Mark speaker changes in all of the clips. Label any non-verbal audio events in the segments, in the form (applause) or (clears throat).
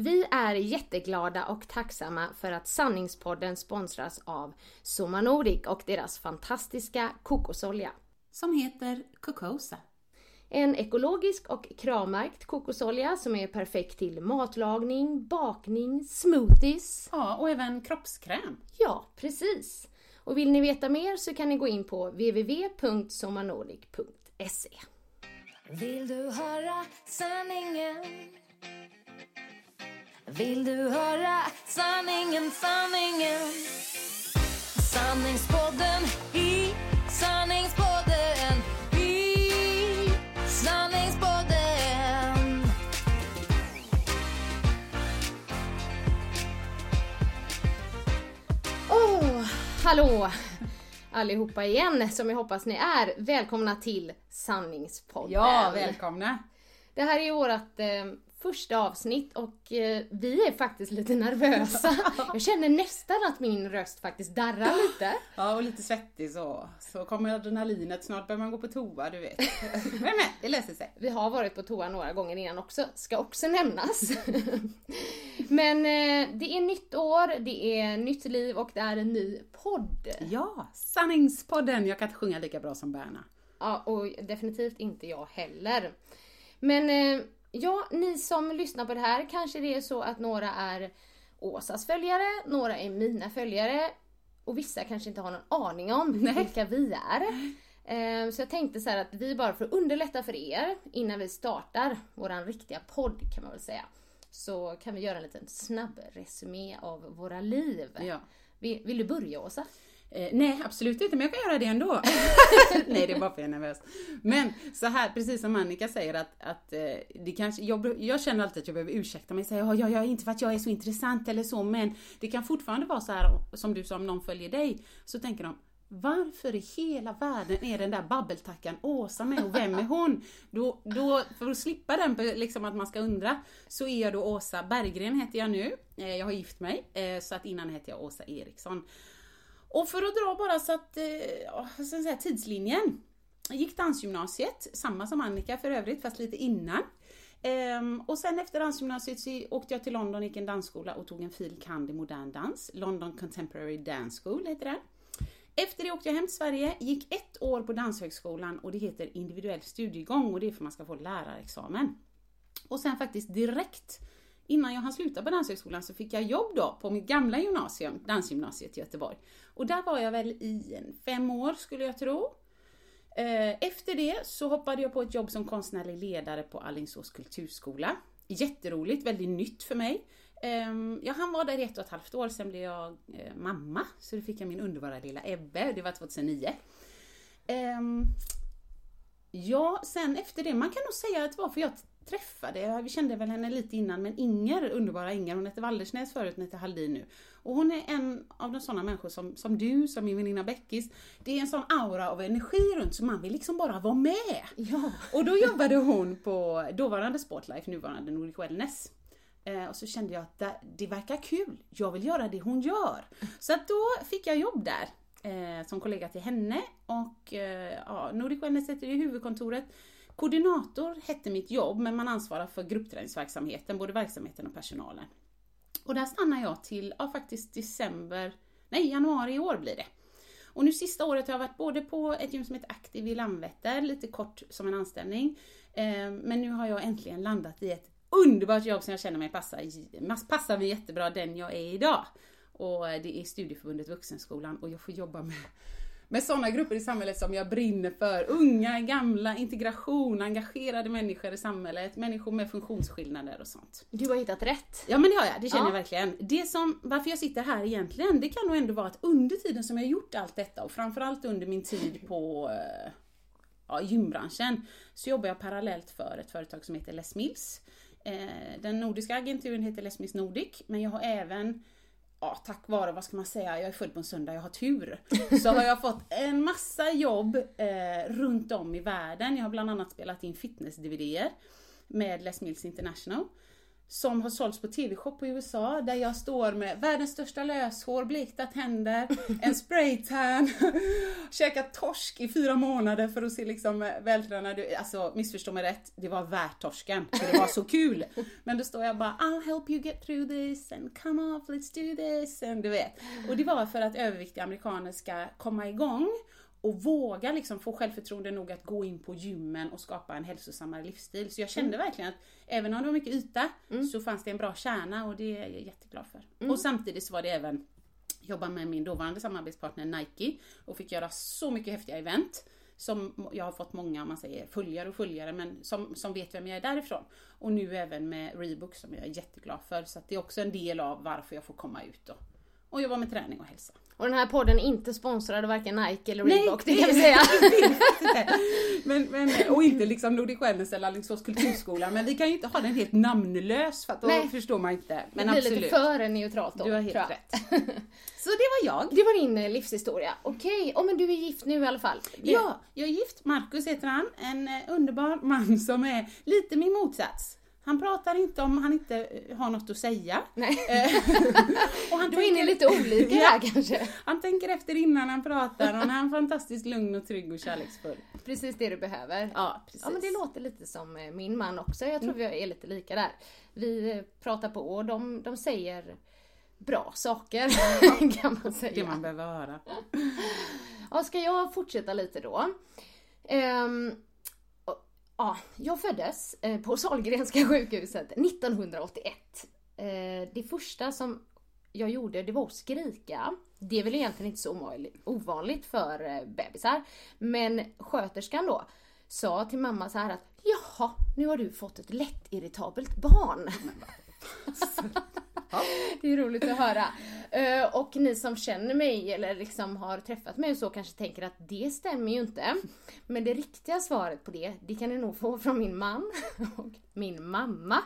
Speaker 1: Vi är jätteglada och tacksamma för att Sanningspodden sponsras av Soma Nordic och deras fantastiska kokosolja.
Speaker 2: Som heter Cocosa.
Speaker 1: En ekologisk och kravmärkt kokosolja som är perfekt till matlagning, bakning, smoothies.
Speaker 2: Ja, och även kroppskräm.
Speaker 1: Ja, precis. Och vill ni veta mer så kan ni gå in på www.somanordic.se.
Speaker 3: Vill du höra sanningen? Vill du höra sanningen, sanningen? Sanningspodden i sanningspodden i sanningspodden.
Speaker 1: Åh, hallå allihopa igen som jag hoppas ni är. Välkomna till Sanningspodden.
Speaker 2: Ja, välkomna!
Speaker 1: Det här är vårt eh, första avsnitt och eh, vi är faktiskt lite nervösa. (laughs) Jag känner nästan att min röst faktiskt darrar lite.
Speaker 2: Ja, och lite svettig så. Så kommer adrenalinet, snart börjar man gå på toa, du vet. (laughs) Men, men det löser sig.
Speaker 1: Vi har varit på toa några gånger innan också, ska också nämnas. (laughs) Men eh, det är nytt år, det är nytt liv och det är en ny podd.
Speaker 2: Ja, Sanningspodden! Jag kan inte sjunga lika bra som Berna.
Speaker 1: Ja, och definitivt inte jag heller. Men eh, ja, ni som lyssnar på det här, kanske det är så att några är Åsas följare, några är mina följare och vissa kanske inte har någon aning om vilka vi är. Eh, Så jag tänkte så här att vi bara för att underlätta för er innan vi startar våran riktiga podd kan man väl säga. Så kan vi göra en liten snabb resumé av våra liv.
Speaker 2: Ja.
Speaker 1: Vill, vill du börja Åsa?
Speaker 2: Eh, nej, absolut inte, men jag kan göra det ändå. (laughs) nej, det är bara för att jag är nervös. Men så här, precis som Annika säger att, att eh, det kanske, jag, jag känner alltid att jag behöver ursäkta mig säga ja, ja, ja, inte för att jag är så intressant eller så, men det kan fortfarande vara så här som du sa, om någon följer dig, så tänker de varför i hela världen är den där babbeltackan Åsa med och vem är hon? Då, då, för att slippa den, liksom att man ska undra, så är jag då Åsa Berggren heter jag nu. Eh, Jag har gift mig, eh, så att innan hette jag Åsa Eriksson. Och för att dra bara så att, eh, så att säga, tidslinjen. Jag gick dansgymnasiet, samma som Annika för övrigt, fast lite innan. Ehm, och sen efter dansgymnasiet så åkte jag till London, gick en dansskola och tog en fil. kand. i modern dans. London Contemporary Dance School heter den. Efter det åkte jag hem till Sverige, gick ett år på Danshögskolan och det heter individuell studiegång och det är för att man ska få lärarexamen. Och sen faktiskt direkt innan jag hann sluta på Danshögskolan så fick jag jobb då på mitt gamla gymnasium, Dansgymnasiet i Göteborg. Och där var jag väl i en fem år skulle jag tro. Eh, efter det så hoppade jag på ett jobb som konstnärlig ledare på Alingsås kulturskola. Jätteroligt, väldigt nytt för mig. Ehm, jag hann vara där i ett och ett halvt år, sen blev jag eh, mamma. Så då fick jag min underbara lilla Ebbe, det var 2009. Ehm, ja, sen efter det, man kan nog säga att det var för jag träffade, vi kände väl henne lite innan, men Inger, underbara Inger, hon hette Waldersnäs förut, hon heter Halldin nu. Och hon är en av de sådana människor som, som du, som min väninna Beckis, det är en sån aura av energi runt så man vill liksom bara vara med.
Speaker 1: Ja.
Speaker 2: Och då jobbade hon på dåvarande Sportlife, nuvarande Nordic Wellness. Eh, och så kände jag att det, verkar kul, jag vill göra det hon gör. Så att då fick jag jobb där eh, som kollega till henne och eh, ja, Nordic Wellness heter det huvudkontoret. Koordinator hette mitt jobb men man ansvarar för gruppträningsverksamheten, både verksamheten och personalen. Och där stannar jag till, ja faktiskt december, nej januari i år blir det. Och nu sista året har jag varit både på ett gym som heter Aktiv i Landvetter, lite kort som en anställning. Ehm, men nu har jag äntligen landat i ett underbart jobb som jag känner mig passar, passar mig jättebra den jag är idag. Och eh, det är Studieförbundet Vuxenskolan och jag får jobba med med sådana grupper i samhället som jag brinner för. Unga, gamla, integration, engagerade människor i samhället, människor med funktionsskillnader och sånt.
Speaker 1: Du har hittat rätt.
Speaker 2: Ja men det har jag, det känner
Speaker 1: Ja.
Speaker 2: jag verkligen. Det som, varför jag sitter här egentligen, det kan nog ändå vara att under tiden som jag har gjort allt detta och framförallt under min tid på eh, ja, gymbranschen så jobbar jag parallellt för ett företag som heter Les Mills. Eh, den nordiska agenturen heter Les Mills Nordic men jag har även Ja, tack vare, vad ska man säga, jag är född på en söndag, jag har tur. (laughs) Så har jag fått en massa jobb eh, runt om i världen. Jag har bland annat spelat in fitness-DVDer med Les Mills International som har sålts på TV-shop på USA där jag står med världens största löshår, blekta tänder, en spraytan, (laughs) käkat torsk i fyra månader för att se liksom eh, vältränad ut. Alltså missförstå mig rätt, det var värt torsken för det var så kul. Men då står jag bara I'll help you get through this and come off, let's do this and du vet. Och det var för att överviktiga amerikaner ska komma igång och våga liksom få självförtroende nog att gå in på gymmen och skapa en hälsosammare livsstil. Så jag kände verkligen att även om det var mycket yta så fanns det en bra kärna och det är jag jätteglad för. Och samtidigt så var det även jobba med min dåvarande samarbetspartner Nike och fick göra så mycket häftiga event som jag har fått många, om man säger följare och följare, men som, som vet vem jag är därifrån. Och nu även med Reebok som jag är jätteglad för. Så det är också en del av varför jag får komma ut och, och jobba med träning och hälsa.
Speaker 1: Och den här podden är inte sponsrad av varken Nike eller
Speaker 2: Nej,
Speaker 1: Reebok, det kan vi säga. (laughs)
Speaker 2: men, men, och inte liksom Nordic Wellness eller Alingsås kulturskola, men vi kan ju inte ha den helt namnlös för att då
Speaker 1: Nej.
Speaker 2: förstår man inte.
Speaker 1: Det
Speaker 2: Men
Speaker 1: blir
Speaker 2: absolut,
Speaker 1: lite för neutralt då.
Speaker 2: du har helt rätt. (laughs) Så det var jag.
Speaker 1: Det var din eh, livshistoria. Okej, oh, men du är gift nu i alla fall. Det-
Speaker 2: Ja, jag är gift. Marcus heter han. En eh, underbar man som är lite min motsats. Han pratar inte om han inte eh, har något att säga.
Speaker 1: Nej. (laughs)
Speaker 2: Eh, och han
Speaker 1: Då är ni lite olika
Speaker 2: Ja.
Speaker 1: här kanske.
Speaker 2: Han tänker efter innan han pratar och han är fantastiskt lugn och trygg och kärleksfull.
Speaker 1: Precis det du behöver.
Speaker 2: Ja, precis.
Speaker 1: Ja men det låter lite som eh, min man också. Jag tror vi är lite lika där. Vi pratar på och de, de säger bra saker (laughs) kan man säga.
Speaker 2: Det man behöver höra.
Speaker 1: Ja, ska jag fortsätta lite då? Och- ja, jag föddes eh, på (laughs) Sahlgrenska sjukhuset 1981. Eh, det första som jag gjorde det var att skrika. Det är väl egentligen inte så ovanligt- för eh, bebisar. Men sköterskan då sa till mamma så här att Jaha, nu har du fått ett lättirritabelt barn. (laughs) Det är roligt att höra. Eh, och ni som känner mig eller liksom har träffat mig och så kanske tänker att det stämmer ju inte. Men det riktiga svaret på det, det kan ni nog få från min man (laughs) och min mamma.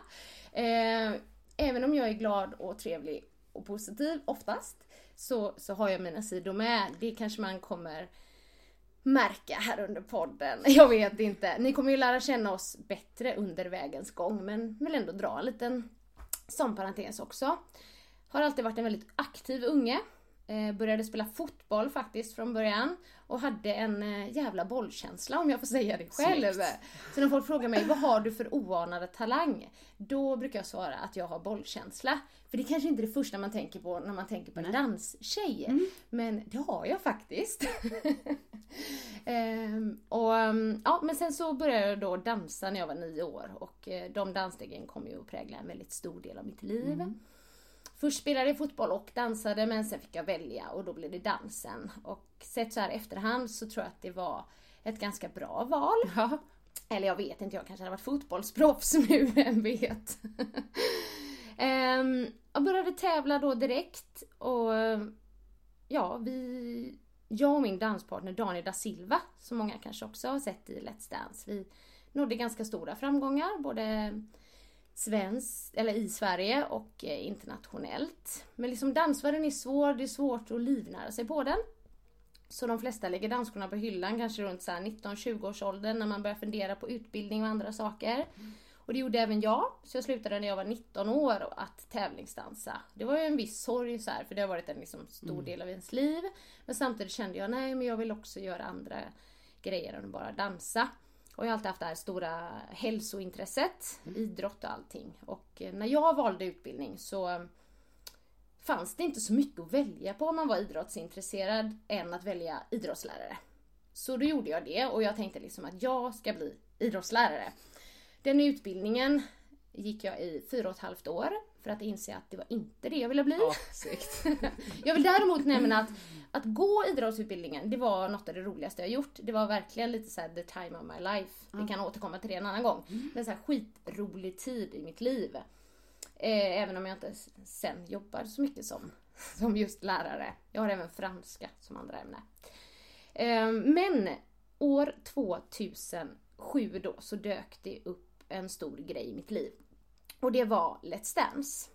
Speaker 1: Eh, även om jag är glad och trevlig och positiv oftast så, så har jag mina sidor med. Det kanske man kommer märka här under podden. (laughs) Jag vet inte. Ni kommer ju lära känna oss bättre under vägens gång men vill ändå dra en liten som parentes också. Har alltid varit en väldigt aktiv unge. Eh, började spela fotboll faktiskt från början. Och hade en eh, jävla bollkänsla om jag får säga det själv.
Speaker 2: Snyggt.
Speaker 1: Så när folk frågar mig vad har du för oanade talang? Då brukar jag svara att jag har bollkänsla. För det är kanske inte är det första man tänker på när man tänker på en danstjej. Men det har jag faktiskt. (laughs) Ehm, och, ehm, ja, men sen så började jag då dansa när jag var nio år och eh, de dansstegen kom ju att prägla en väldigt stor del av mitt liv. Först spelade jag fotboll och dansade men sen fick jag välja och då blev det dansen. Och sett så här efterhand så tror jag att det var ett ganska bra val.
Speaker 2: Ja.
Speaker 1: Eller jag vet inte, jag kanske hade varit fotbollsproffs (laughs) nu, vem vet. (laughs) Ehm, jag började tävla då direkt och ja, vi, jag och min danspartner Daniel da Silva, som många kanske också har sett i Let's Dance, vi nådde ganska stora framgångar, både svensk, eller i Sverige och eh, internationellt. Men liksom dansvärlden är svår, det är svårt att livnära sig på den. Så de flesta lägger dansskorna på hyllan kanske runt så här 19-20 års åldern när man börjar fundera på utbildning och andra saker. Och det gjorde även jag, så jag slutade när jag var 19 år att tävlingsdansa. Det var ju en viss sorg så här, för det har varit en liksom stor del av ens liv. Men samtidigt kände jag, nej men jag vill också göra andra grejer än bara dansa. Och jag har alltid haft det här stora hälsointresset, idrott och allting. Och eh, när jag valde utbildning så eh, fanns det inte så mycket att välja på om man var idrottsintresserad än att välja idrottslärare. Så då gjorde jag det och jag tänkte liksom att jag ska bli idrottslärare. Den utbildningen gick jag i fyra och ett halvt år för att inse att det var inte det jag ville bli.
Speaker 2: Ja. (laughs)
Speaker 1: Jag vill däremot nämna att, att gå idrottsutbildningen, det var något av det roligaste jag gjort. Det var verkligen lite såhär the time of my life. Vi kan återkomma till det en annan gång. Men så här skitrolig tid i mitt liv. Eh, även om jag inte sen jobbar så mycket som, (laughs) som just lärare. Jag har även franska som andra ämne. Eh, men år 2007 då så dök det upp en stor grej i mitt liv. Och det var Let's Dance.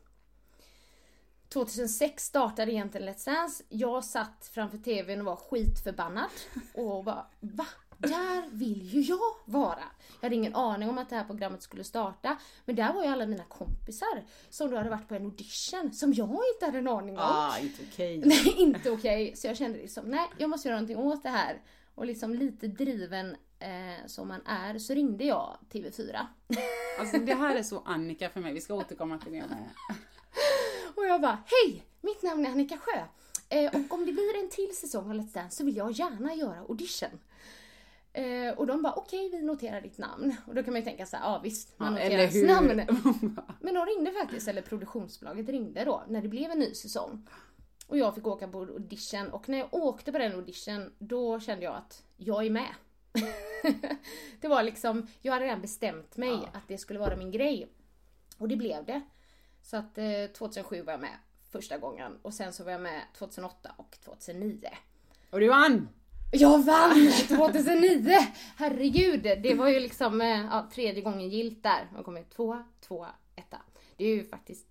Speaker 1: 2006 startade egentligen Let's Dance. Jag satt framför TVn och var skitförbannad. Och bara, va? Där vill ju jag vara! Jag hade ingen aning om att det här programmet skulle starta. Men där var ju alla mina kompisar som då hade varit på en audition som jag inte hade en aning om.
Speaker 2: Ah, inte okej. (laughs)
Speaker 1: Nej, inte okej. Så jag kände liksom, nej, jag måste göra någonting åt det här. Och liksom lite driven eh, som man är så ringde jag TV4.
Speaker 2: Alltså det här är så (laughs) Annika för mig, vi ska återkomma till det med.
Speaker 1: Och jag bara, hej! Mitt namn är Annika Sjö. Eh, och om det blir en till säsong av Let's Dance så vill jag gärna göra audition. Eh, och de bara, okej vi noterar ditt namn. Och då kan man ju tänka så här, ja visst, man
Speaker 2: Ja,
Speaker 1: noterar
Speaker 2: hur?
Speaker 1: namn. (laughs) Men de ringde faktiskt, eller produktionsbolaget ringde då, när det blev en ny säsong. Och jag fick åka på audition och när jag åkte på den audition då kände jag att jag är med. (laughs) det var liksom, jag hade redan bestämt mig att det skulle vara min grej. Och det blev det. Så att eh, 2007 var jag med första gången och sen så var jag med 2008 och 2009.
Speaker 2: Och du vann!
Speaker 1: Jag vann (laughs) 2009! Herregud, det var ju liksom eh, ja, tredje gången gilt där. Jag kom ut tvåa, tvåa, etta. Det är ju faktiskt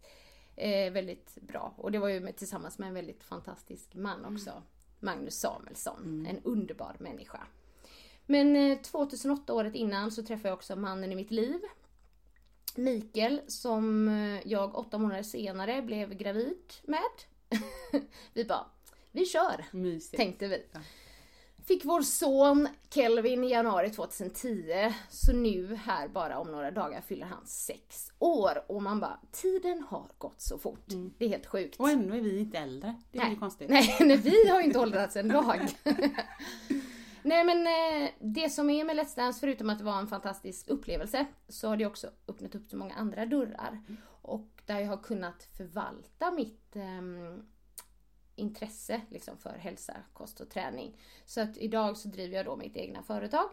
Speaker 1: eh, väldigt bra. Och det var ju med, tillsammans med en väldigt fantastisk man också. Magnus Samuelsson, en underbar människa. Men eh, 2008, året innan, så träffade jag också mannen i mitt liv. Mikael, som eh, jag åtta månader senare blev gravid med. (laughs) vi bara, vi kör!
Speaker 2: Mysigt.
Speaker 1: tänkte vi. Fick vår son Kelvin i januari 2010. Så nu här bara om några dagar fyller han sex år. Och man bara, tiden har gått så fort. Det är helt sjukt.
Speaker 2: Och ändå är vi inte äldre. Det är ju konstigt.
Speaker 1: Nej, nej, vi har ju inte åldrats en dag. (laughs) (laughs) nej men eh, det som är med Let's Dance, förutom att det var en fantastisk upplevelse, så har det också öppnat upp så många andra dörrar. Och där jag har kunnat förvalta mitt ehm, intresse liksom, för hälsa, kost och träning. Så att idag så driver jag då mitt egna företag.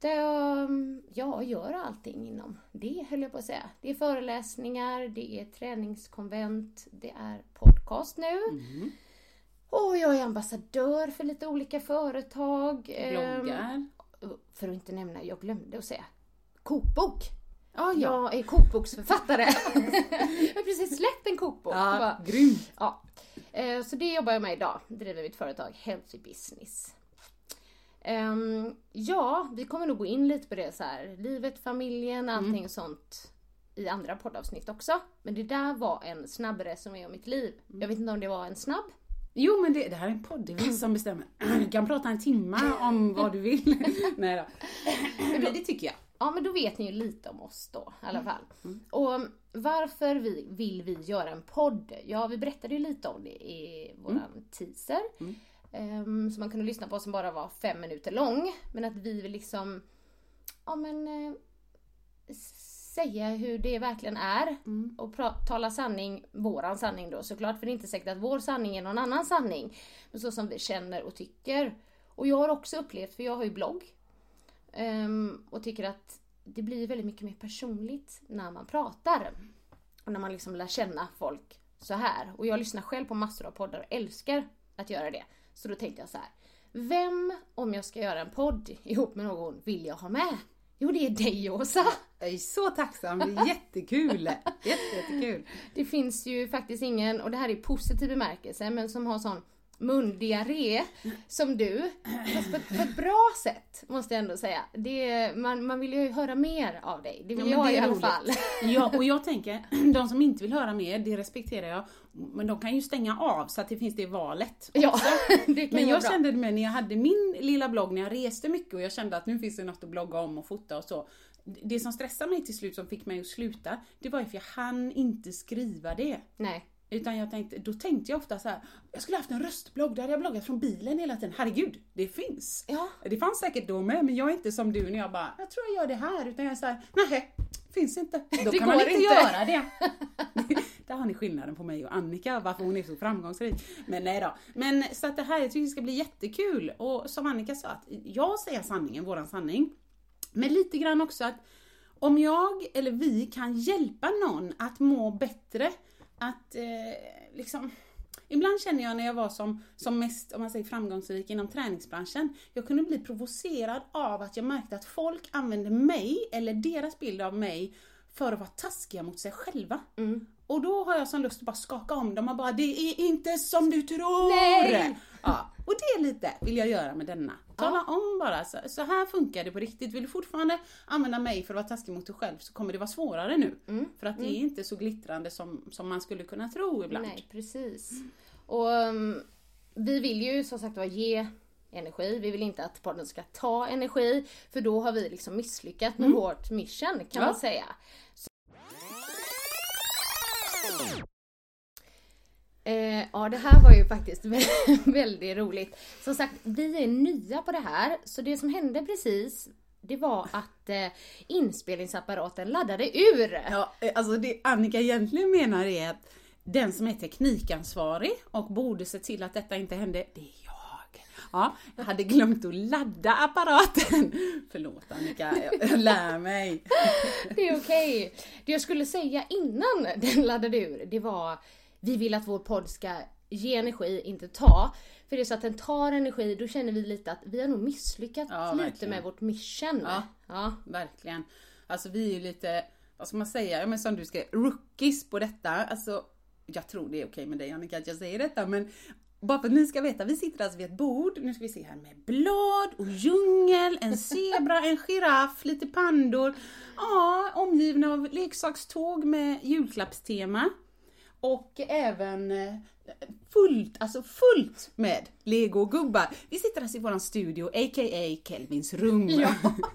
Speaker 1: Där jag ja, gör allting inom det höll jag på att säga. Det är föreläsningar, det är träningskonvent, det är podcast nu. Mm. Och jag är ambassadör för lite olika företag. Ehm,
Speaker 2: Bloggar.
Speaker 1: För att inte nämna, jag glömde att säga kokbok.
Speaker 2: Ah, ja.
Speaker 1: Jag är kokboksförfattare. (laughs) jag har precis släppt en kokbok.
Speaker 2: Ja,
Speaker 1: Bara-
Speaker 2: grymt.
Speaker 1: Ja. Eh, Så det jobbar jag med idag. Driver mitt företag Healthy Business. Ehm, ja, vi kommer nog gå in lite på det så här. Livet, familjen, allting sånt i andra poddavsnitt också. Men det där var en snabb resumé om mitt liv. Jag vet inte om det var en snabb.
Speaker 2: Jo men det, det här är en podd, det är vi som bestämmer. (clears throat) Du kan prata en timme om vad du vill. (laughs) Nej då. (clears throat) Men det tycker jag.
Speaker 1: Ja, men då vet ni ju lite om oss då i alla fall. Och varför vi, vill vi göra en podd? Ja, vi berättade ju lite om det i våran teaser. Um, som man kunde lyssna på som bara var fem minuter lång. Men att vi vill liksom, ja men, eh, säga hur det verkligen är. Och pra- tala sanning, våran sanning då såklart. För det är inte säkert att vår sanning är någon annan sanning. Men så som vi känner och tycker. Och jag har också upplevt, för jag har ju blogg. Ehm, och tycker att det blir väldigt mycket mer personligt när man pratar. Och när man liksom lär känna folk så här. Och jag lyssnar själv på massor av poddar och älskar att göra det. Så då tänkte jag så här. Vem, om jag ska göra en podd (laughs) ihop med någon, vill jag ha med? Jo, det är dig Åsa!
Speaker 2: Jag är så tacksam, det är jättekul. (laughs) Jätte, jättekul.
Speaker 1: Det finns ju faktiskt ingen, och det här är positiv bemärkelse, men som har sån mundiarré som du. Fast på, på ett bra sätt, måste jag ändå säga. Det, man, man vill ju höra mer av dig. Det vill
Speaker 2: Ja,
Speaker 1: jag
Speaker 2: det
Speaker 1: i alla fall.
Speaker 2: Ja, och jag (laughs) tänker, (clears throat) de som inte vill höra mer, det respekterar jag. Men de kan ju stänga av så att det finns det valet.
Speaker 1: Ja, (laughs) det kan
Speaker 2: Men jag
Speaker 1: bra.
Speaker 2: kände det med när jag hade min lilla blogg, när jag reste mycket och jag kände att nu finns det något att blogga om och fota och så. Det som stressade mig till slut, som fick mig att sluta, det var ju för jag hann inte skriva det.
Speaker 1: Nej.
Speaker 2: Utan jag tänkte, då tänkte jag ofta så här, jag skulle haft en röstblogg, där hade jag bloggat från bilen hela tiden. Herregud, det finns.
Speaker 1: Ja.
Speaker 2: Det fanns säkert då med, men jag är inte som du när jag bara, jag tror jag gör det här. Utan jag är såhär, nej, finns inte. Då
Speaker 1: Det
Speaker 2: kan man inte,
Speaker 1: inte.
Speaker 2: göra det. (laughs) Där har ni skillnaden på mig och Annika, varför hon är så framgångsrik. Men nej då. Men så att det här, jag tycker det ska bli jättekul. Och som Annika sa, att jag säger sanningen, våran sanning. Men lite grann också att om jag eller vi kan hjälpa någon att må bättre, att eh, liksom Ibland känner jag när jag var som, som mest, om man säger framgångsrik inom träningsbranschen, jag kunde bli provocerad av att jag märkte att folk använde mig, eller deras bild av mig, för att vara taskiga mot sig själva. Och då har jag sån lust att bara skaka om dem och bara, det är inte som du tror!
Speaker 1: Nej!
Speaker 2: Ja, och det lite vill jag göra med denna. Tala om bara, så, så här funkar det på riktigt. Vill du fortfarande använda mig för att vara taskig mot dig själv så kommer det vara svårare nu. För att det är inte så glittrande som, som man skulle kunna tro ibland.
Speaker 1: Nej, precis. Och um, vi vill ju som sagt var ge energi. Vi vill inte att podden ska ta energi. För då har vi liksom misslyckats med vårt mission kan
Speaker 2: Mm. Ja.
Speaker 1: man säga. Eh, ja, det här var ju faktiskt vä- (laughs) väldigt roligt. Som sagt, vi är nya på det här. Så det som hände precis, det var att eh, inspelningsapparaten laddade ur.
Speaker 2: Ja, eh, alltså det Annika egentligen menar är att den som är teknikansvarig och borde se till att detta inte hände, det är jag. Ja, jag hade glömt att ladda apparaten. (laughs) Förlåt Annika, jag, (laughs) lär mig.
Speaker 1: Det är okej. Det jag skulle säga innan den laddade ur, det var vi vill att vår podd ska ge energi, inte ta. För det är så att den tar energi, då känner vi lite att vi har nog misslyckats
Speaker 2: Ja,
Speaker 1: lite
Speaker 2: verkligen.
Speaker 1: med vårt mission.
Speaker 2: Ja.
Speaker 1: ja.
Speaker 2: Verkligen. Alltså vi är ju lite, vad ska man säga, ja, men som du skrev, rookies på detta. Alltså, jag tror det är okej med dig Annika att jag säger detta, men bara för att ni ska veta, vi sitter alltså vid ett bord, nu ska vi se här med blad och djungel, en zebra, en giraff, lite pandor. Ja, omgivna av leksakståg med julklappstema. Och även eh, fullt, alltså fullt med legogubbar. Vi sitter alltså i våran studio, a.k.a. Kelvins rum.
Speaker 1: Ja.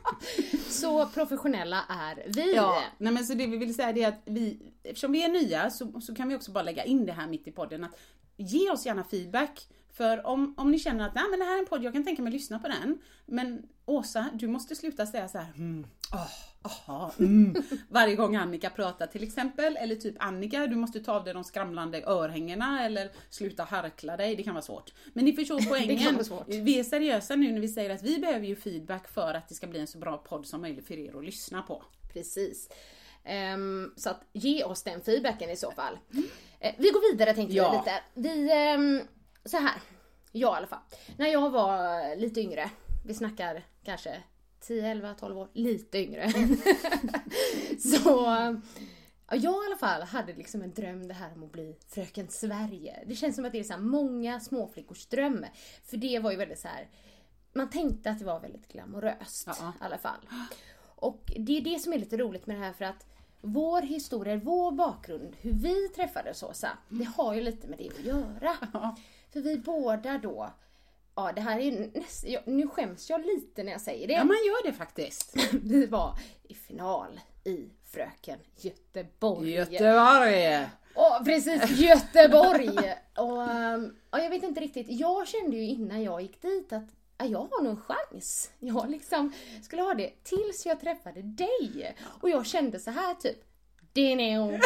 Speaker 1: (laughs) Så professionella är vi.
Speaker 2: Ja, nej men så det vi vill säga det är att vi, eftersom vi är nya så, så kan vi också bara lägga in det här mitt i podden att ge oss gärna feedback. För om, om ni känner att nej men det här är en podd, jag kan tänka mig att lyssna på den. Men Åsa, du måste sluta säga så här, mm, åh, aha, mm. (laughs) Varje gång Annika pratar till exempel, eller typ Annika, du måste ta av dig de skramlande örhängena eller sluta harkla dig, det kan vara svårt. Men ni förstår (laughs) poängen. Vi är seriösa nu när vi säger att vi behöver ju feedback för att det ska bli en så bra podd som möjligt för er att lyssna på.
Speaker 1: Precis. Ehm, så att ge oss den feedbacken i så fall. Eh, vi går vidare tänkte
Speaker 2: Ja.
Speaker 1: jag lite. Vi, ehm, så här. Jag i alla fall. När jag var lite yngre, vi snackar kanske 10, 11, 12 år, lite yngre. (laughs) så ja, jag i alla fall hade liksom en dröm det här om att bli Fröken Sverige. Det känns som att det är så många småflickors dröm. För det var ju väldigt så här. man tänkte att det var väldigt glamoröst
Speaker 2: Ja.
Speaker 1: i alla fall. Och det är det som är lite roligt med det här för att vår historia, vår bakgrund, hur vi träffades Åsa, det har ju lite med det att göra. För vi båda då, ja det här är näst, jag, nu skäms jag lite när jag säger det.
Speaker 2: Ja, man gör det faktiskt. (laughs)
Speaker 1: Vi var i final i Fröken Göteborg.
Speaker 2: Göteborg!
Speaker 1: Åh, precis, Göteborg! (laughs) och, ehm, och jag vet inte riktigt, jag kände ju innan jag gick dit att ja, jag har nog en chans. Jag liksom skulle ha det tills jag träffade dig. Och jag kände så här typ, det är nog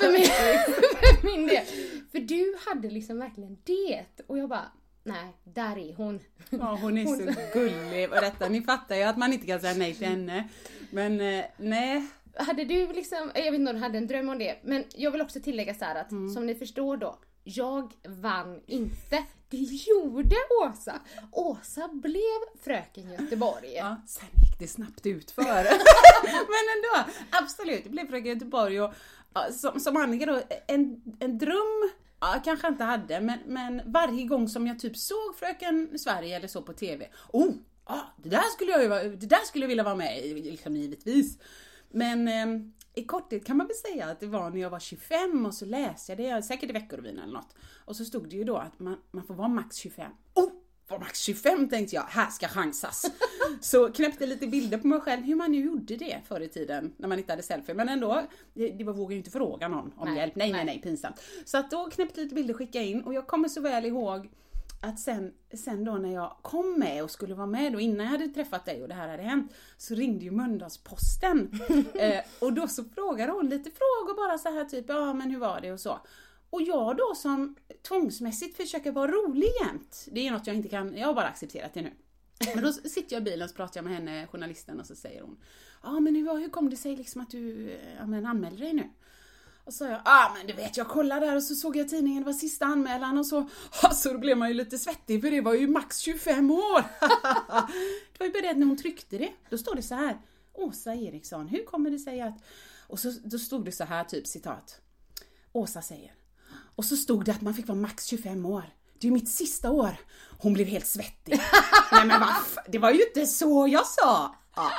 Speaker 1: för min, (laughs) för min del. För du hade liksom verkligen det. Och jag bara, nej, där är hon.
Speaker 2: Ja, hon är så gullig och detta. Ni fattar ju att man inte kan säga nej till henne. Men eh, nej.
Speaker 1: Hade du liksom, jag vet inte om du hade en dröm om det, men jag vill också tillägga så här att som ni förstår då, jag vann inte. Det gjorde Åsa. Åsa blev Fröken Göteborg.
Speaker 2: Ja, sen gick det snabbt ut för. (laughs) Men ändå, absolut. Det blev Fröken Göteborg och som, som Annika då, en, en dröm Ja, kanske inte hade, men, men varje gång som jag typ såg Fröken Sverige eller så på TV. Oh, ah, det där skulle jag ju det där skulle jag vilja vara med i, liksom givetvis. Men eh, i korthet kan man väl säga att det var när jag var 25 och så läste jag det, säkert i Veckorevyn eller något. Och så stod det ju då att man, man får vara max 25. Oh! Var max 25 tänkte jag, här ska chansas. (laughs) Så knäppte lite bilder på mig själv hur man nu gjorde det förr i tiden när man inte hade selfie. Men ändå, det, var, vågade ju inte fråga någon om
Speaker 1: Nej,
Speaker 2: hjälp. Nej, nej,
Speaker 1: nej.
Speaker 2: pinsamt. Så att då knäppte lite bilder, skicka in och jag kommer så väl ihåg att sen, sen då när jag kom med och skulle vara med då innan jag hade träffat dig och det här hade hänt så ringde ju Mölndalsposten (laughs) eh, och då så frågade hon lite frågor bara så här typ ja men hur var det och så. Och jag då som tvångsmässigt försöker vara rolig jämt, det är något jag inte kan, jag har bara accepterat det nu. Men då sitter jag i bilen och så pratar jag med henne, journalisten, och så säger hon Ja men hur, hur kom det sig liksom att du eh, ja, men anmälde dig nu? Och så sa jag, ah men du vet jag kollade där och så såg jag tidningen, det var sista anmälan och så, (laughs) alltså då blev man ju lite svettig för det var ju max 25 år. (laughs) det var ju bara det att när hon tryckte det, då står det så här, Åsa Eriksson, hur kommer det sig att... Och så då stod det så här typ citat. Åsa säger. Och så stod det att man fick vara max 25 år. Det är ju mitt sista år. Hon blev helt svettig. (laughs) Nej men vaff, det var ju inte så jag sa. Ja.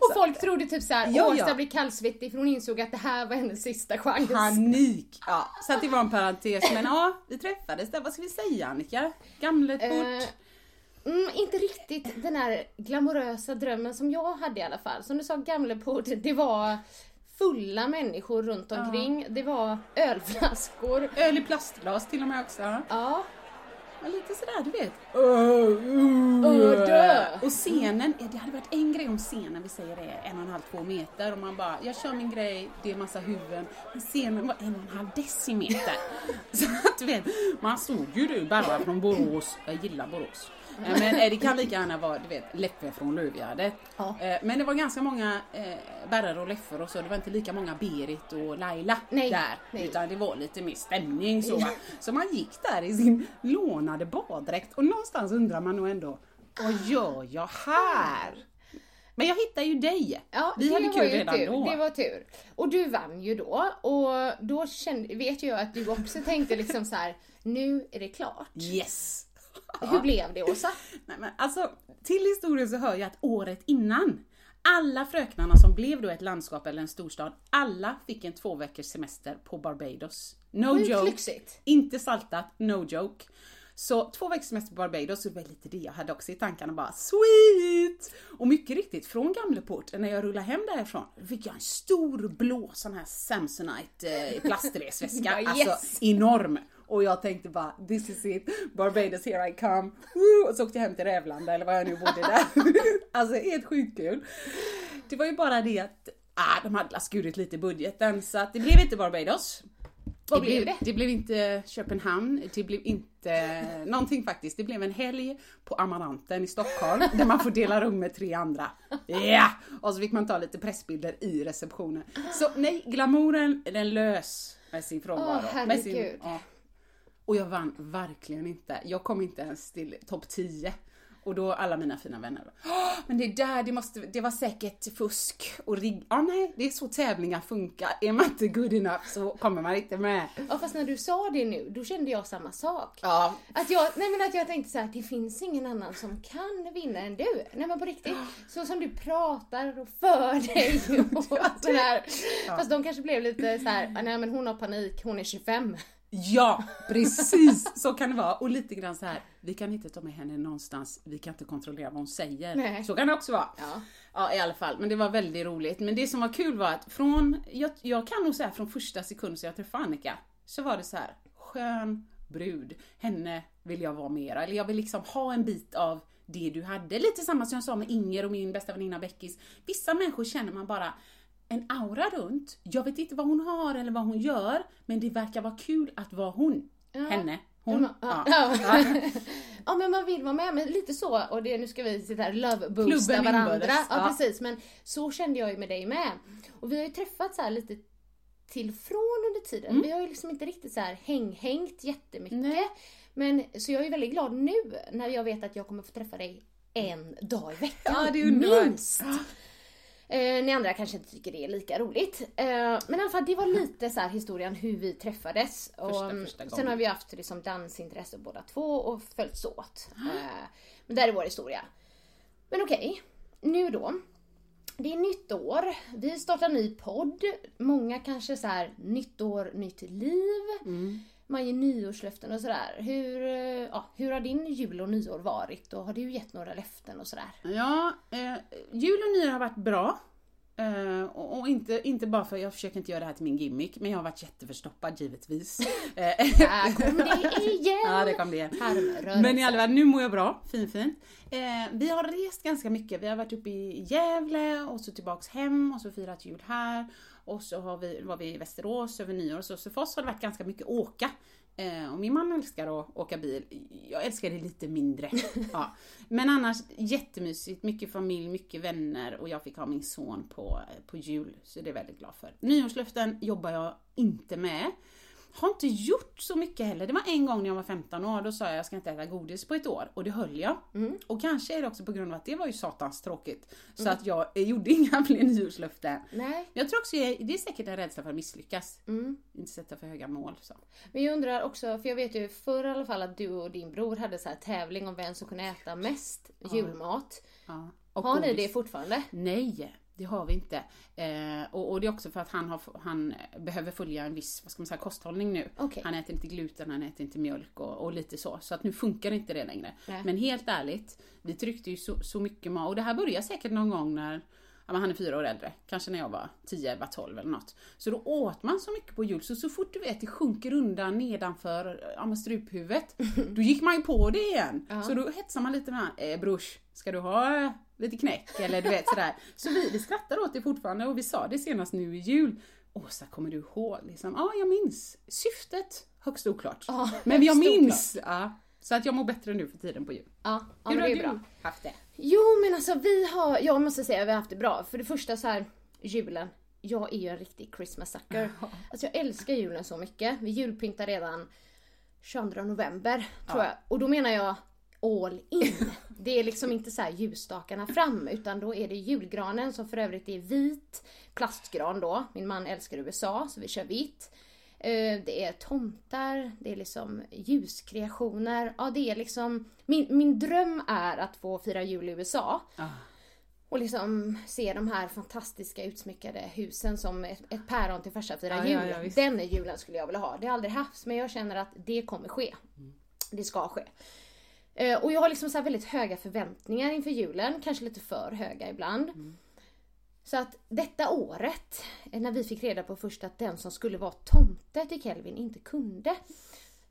Speaker 1: Och folk trodde typ såhär,
Speaker 2: Ja,
Speaker 1: Åsa
Speaker 2: ja.
Speaker 1: blir kallsvettig för hon insåg att det här var hennes sista chans.
Speaker 2: Panik! Ja, så att det var en parentes. Men ja, vi träffades där. Vad ska vi säga Annika? Gamletport?
Speaker 1: Eh, Mm, inte riktigt den här glamorösa drömmen som jag hade i alla fall. Som du sa, Gamleport, det var fulla människor runt omkring. Det var ölflaskor.
Speaker 2: Öl i plastglas till och med också.
Speaker 1: Ja,
Speaker 2: Ja, lite sådär du vet.
Speaker 1: Öh, dö.
Speaker 2: Och scenen, ja, det hade varit en grej om scenen, vi säger det, en och en halv, två meter och man bara, jag kör min grej, det är massa huvuden. Men scenen var en och en halv decimeter. (laughs) Så vet, man såg ju du bara från Borås, jag gillar Borås. Eh, Men eh, det kan lika gärna vara, du vet, Leppe från Lövgärdet.
Speaker 1: Ja.
Speaker 2: Eh, Men det var ganska många Berrar och Leffer och så, det var inte lika många Berit och Laila
Speaker 1: Nej,
Speaker 2: där.
Speaker 1: nej.
Speaker 2: Utan det var lite mer stämning så. va. Så man gick där i sin lånade baddräkt och någonstans undrar man nog ändå, vad gör jag här? Men jag hittade ju dig.
Speaker 1: Ja,
Speaker 2: Vi
Speaker 1: det
Speaker 2: hade
Speaker 1: var
Speaker 2: kul redan
Speaker 1: tur.
Speaker 2: då.
Speaker 1: Det var tur. Och du vann ju då och då kände, vet jag att du också tänkte liksom så här: nu är det klart.
Speaker 2: Yes!
Speaker 1: Hur blev det Åsa?
Speaker 2: Nej, men alltså, till historien så hör jag att året innan, alla fröknarna som blev då ett landskap eller en storstad, alla fick en två veckors semester på Barbados. No joke.
Speaker 1: lyxigt.
Speaker 2: Inte saltat, no joke. Så två veckors semester på Barbados, så det var lite det jag hade också i tankarna bara sweet! Och mycket riktigt, från Gamleport, när jag rullade hem därifrån, fick jag en stor blå sån här Samsonite eh, plastresväska. (laughs) Alltså
Speaker 1: yes.
Speaker 2: enorm. Och jag tänkte bara, this is it, Barbados here I come. Woo! Och så åkte jag hem till Rävlanda eller var jag nu bodde där. (laughs) alltså helt sjukt kul. Det var ju bara det att ah, de hade skurit lite i budgeten så att det blev inte Barbados.
Speaker 1: Vad
Speaker 2: det
Speaker 1: blev det?
Speaker 2: Det blev inte Köpenhamn, det blev inte någonting faktiskt. Det blev en helg på Amaranten i Stockholm där man får dela rum med tre andra. Ja! Och så fick man ta lite pressbilder i receptionen. Så nej, glamouren den lös med sin frånvaro.
Speaker 1: Åh,
Speaker 2: med sin,
Speaker 1: herregud.
Speaker 2: ja. Och jag vann verkligen inte. Jag kom inte ens till topp 10. Och då alla mina fina vänner bara, "Åh, men det där, det måste, det var säkert fusk och rigg. Ja nej, det är så tävlingar funkar. Är man inte good enough så kommer man inte med.
Speaker 1: Ja fast när du sa det nu, då kände jag samma sak.
Speaker 2: Ja,
Speaker 1: Att jag, nej men att jag tänkte så här, det finns ingen annan som kan vinna än du. Nej men på riktigt. Så som du pratar och för dig (laughs) och sådär. Fast de kanske blev lite så här, nej men hon har panik, hon är 25.
Speaker 2: Ja, precis så kan det vara. Och lite grann så här, vi kan inte ta med henne någonstans, vi kan inte kontrollera vad hon säger.
Speaker 1: Nej.
Speaker 2: Så kan det också vara.
Speaker 1: Ja.
Speaker 2: Ja, i alla fall. Men det var väldigt roligt. Men det som var kul var att från, jag, jag kan nog säga från första sekund som jag träffade Annika, så var det så här, skön brud, henne vill jag vara mera. Eller jag vill liksom ha en bit av det du hade. Lite samma som jag sa med Inger och min bästa väninna Beckis. Vissa människor känner man bara en aura runt. Jag vet inte vad hon har eller vad hon gör, men det verkar vara kul att vara hon. Henne. Hon.
Speaker 1: Ja.
Speaker 2: Ja.
Speaker 1: Ja. (laughs) ja men man vill vara med, men lite så, och det, nu ska vi sitta här love boosta
Speaker 2: Klubben
Speaker 1: varandra.
Speaker 2: inbördes,
Speaker 1: Ja,
Speaker 2: ja.
Speaker 1: precis, men så kände jag ju med dig med. Och vi har ju träffats här lite till från under tiden.
Speaker 2: Mm.
Speaker 1: Vi har ju liksom inte riktigt så här häng-hängt jättemycket.
Speaker 2: Nej.
Speaker 1: Men så jag är väldigt glad nu när jag vet att jag kommer få träffa dig en dag i veckan.
Speaker 2: Ja, det är underbart.
Speaker 1: Minst! Eh, ni andra kanske inte tycker det är lika roligt. Eh, men i alla fall, det var lite så här historien hur vi träffades. Och,
Speaker 2: Första-
Speaker 1: mm,
Speaker 2: första
Speaker 1: sen har vi haft liksom dansintresse båda två och följts åt. Eh, men där är vår historia. Men okej, nu då. Det är nytt år, vi startar ny podd. Många kanske så här, nytt år, nytt liv. Man ger nyårslöften och sådär. Hur, eh, ja, hur har din jul och nyår varit och har du gett några löften och sådär?
Speaker 2: Ja, eh, jul och nyår har varit bra. Eh, och, och inte, inte bara för, jag försöker inte göra det här till min gimmick, men jag har varit jätteförstoppad givetvis. (laughs) Eh,
Speaker 1: Här kom det igen! (laughs)
Speaker 2: ja, det kom det igen. Men i alla fall, nu mår jag bra. Fin, fint. Eh, vi har rest ganska mycket. Vi har varit uppe i Gävle och så tillbaks hem och så firat jul här. Och så har vi, var vi i Västerås över nyår. Så, så för oss har det varit ganska mycket åka. Eh, och min man älskar att åka bil. Jag älskar det lite mindre. (laughs) ja. Men annars jättemysigt. Mycket familj, mycket vänner och jag fick ha min son på, på jul. Så det är jag väldigt glad för. Nyårslöften jobbar jag inte med. Har inte gjort så mycket heller. Det var en gång när jag var 15 år, då sa jag jag ska inte äta godis på ett år. Och det höll jag. Och kanske är det också på grund av att det var ju satans tråkigt. Så att jag eh, (laughs) gjorde inga fler nyårslöften.
Speaker 1: Nej.
Speaker 2: Jag tror också det är säkert en rädsla för att misslyckas. Inte sätta för höga mål. Så.
Speaker 1: Men jag undrar också, för jag vet ju förr i alla fall att du och din bror hade så här tävling om vem som kunde äta mest julmat.
Speaker 2: Ja. Och
Speaker 1: Har ni
Speaker 2: godis.
Speaker 1: det fortfarande?
Speaker 2: Nej, det har vi inte. Eh, och, och det är också för att han, har, han behöver följa en viss vad ska man säga, kosthållning nu.
Speaker 1: Okej.
Speaker 2: Han äter inte gluten, han äter inte mjölk och, och lite så. Så att nu funkar inte det längre.
Speaker 1: Nej.
Speaker 2: Men helt ärligt, vi tryckte ju så, så mycket mat. Och det här började säkert någon gång när men han är fyra år äldre, kanske när jag var 10, 11, 12 eller något. Så då åt man så mycket på jul, så så fort du vet det sjunker undan nedanför ja, struphuvudet, då gick man ju på det igen. Så då hetsar man lite med han, eh, brors, ska du ha eh, lite knäck? Eller du vet sådär. Så vi, vi skrattar åt det fortfarande och vi sa det senast nu i jul. Åsa, kommer du ihåg? Liksom, ja, jag minns. Syftet, högst oklart.
Speaker 1: Ja,
Speaker 2: men jag minns. Ja, så att jag mår bättre nu för tiden på jul.
Speaker 1: Ja, ja
Speaker 2: Hur har du
Speaker 1: bra.
Speaker 2: haft det?
Speaker 1: Jo men alltså vi har, jag måste säga vi har haft det bra. För det första så här, julen. Jag är ju en riktig Christmas sucker. Alltså jag älskar julen så mycket. Vi julpyntar redan 22 november tror jag. Och då menar jag all in. Det är liksom inte så här ljusstakarna fram utan då är det julgranen som för övrigt är vit plastgran då. Min man älskar USA så vi kör vitt. Eh, Det är tomtar, det är liksom ljuskreationer. Ja, det är liksom... Min, min dröm är att få fira jul i USA. Och liksom se de här fantastiska utsmyckade husen som ett, ett päron till farsa firar
Speaker 2: Ja,
Speaker 1: jul.
Speaker 2: ja, ja.
Speaker 1: Den julen skulle jag vilja ha. Det har aldrig haft men jag känner att det kommer ske. Det ska ske. Eh, Och jag har liksom så väldigt höga förväntningar inför julen. Kanske lite för höga ibland. Så att detta året, eh, när vi fick reda på först att den som skulle vara tomte till Kelvin inte kunde.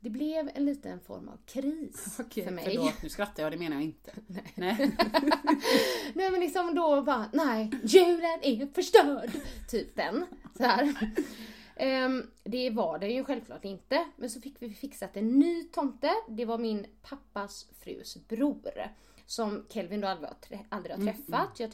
Speaker 1: Det blev en liten form av kris (laughs) för mig.
Speaker 2: Förlåt, nu skrattar jag, det menar jag inte. (laughs) Nej. (laughs)
Speaker 1: Nej men liksom då bara, nej, julen är förstörd. Typ den. Så här. Ehm, det var det ju självklart inte. Men så fick vi fixat en ny tomte. Det var min pappas frus bror. Som Kelvin då aldrig aldrig har träffat. Jag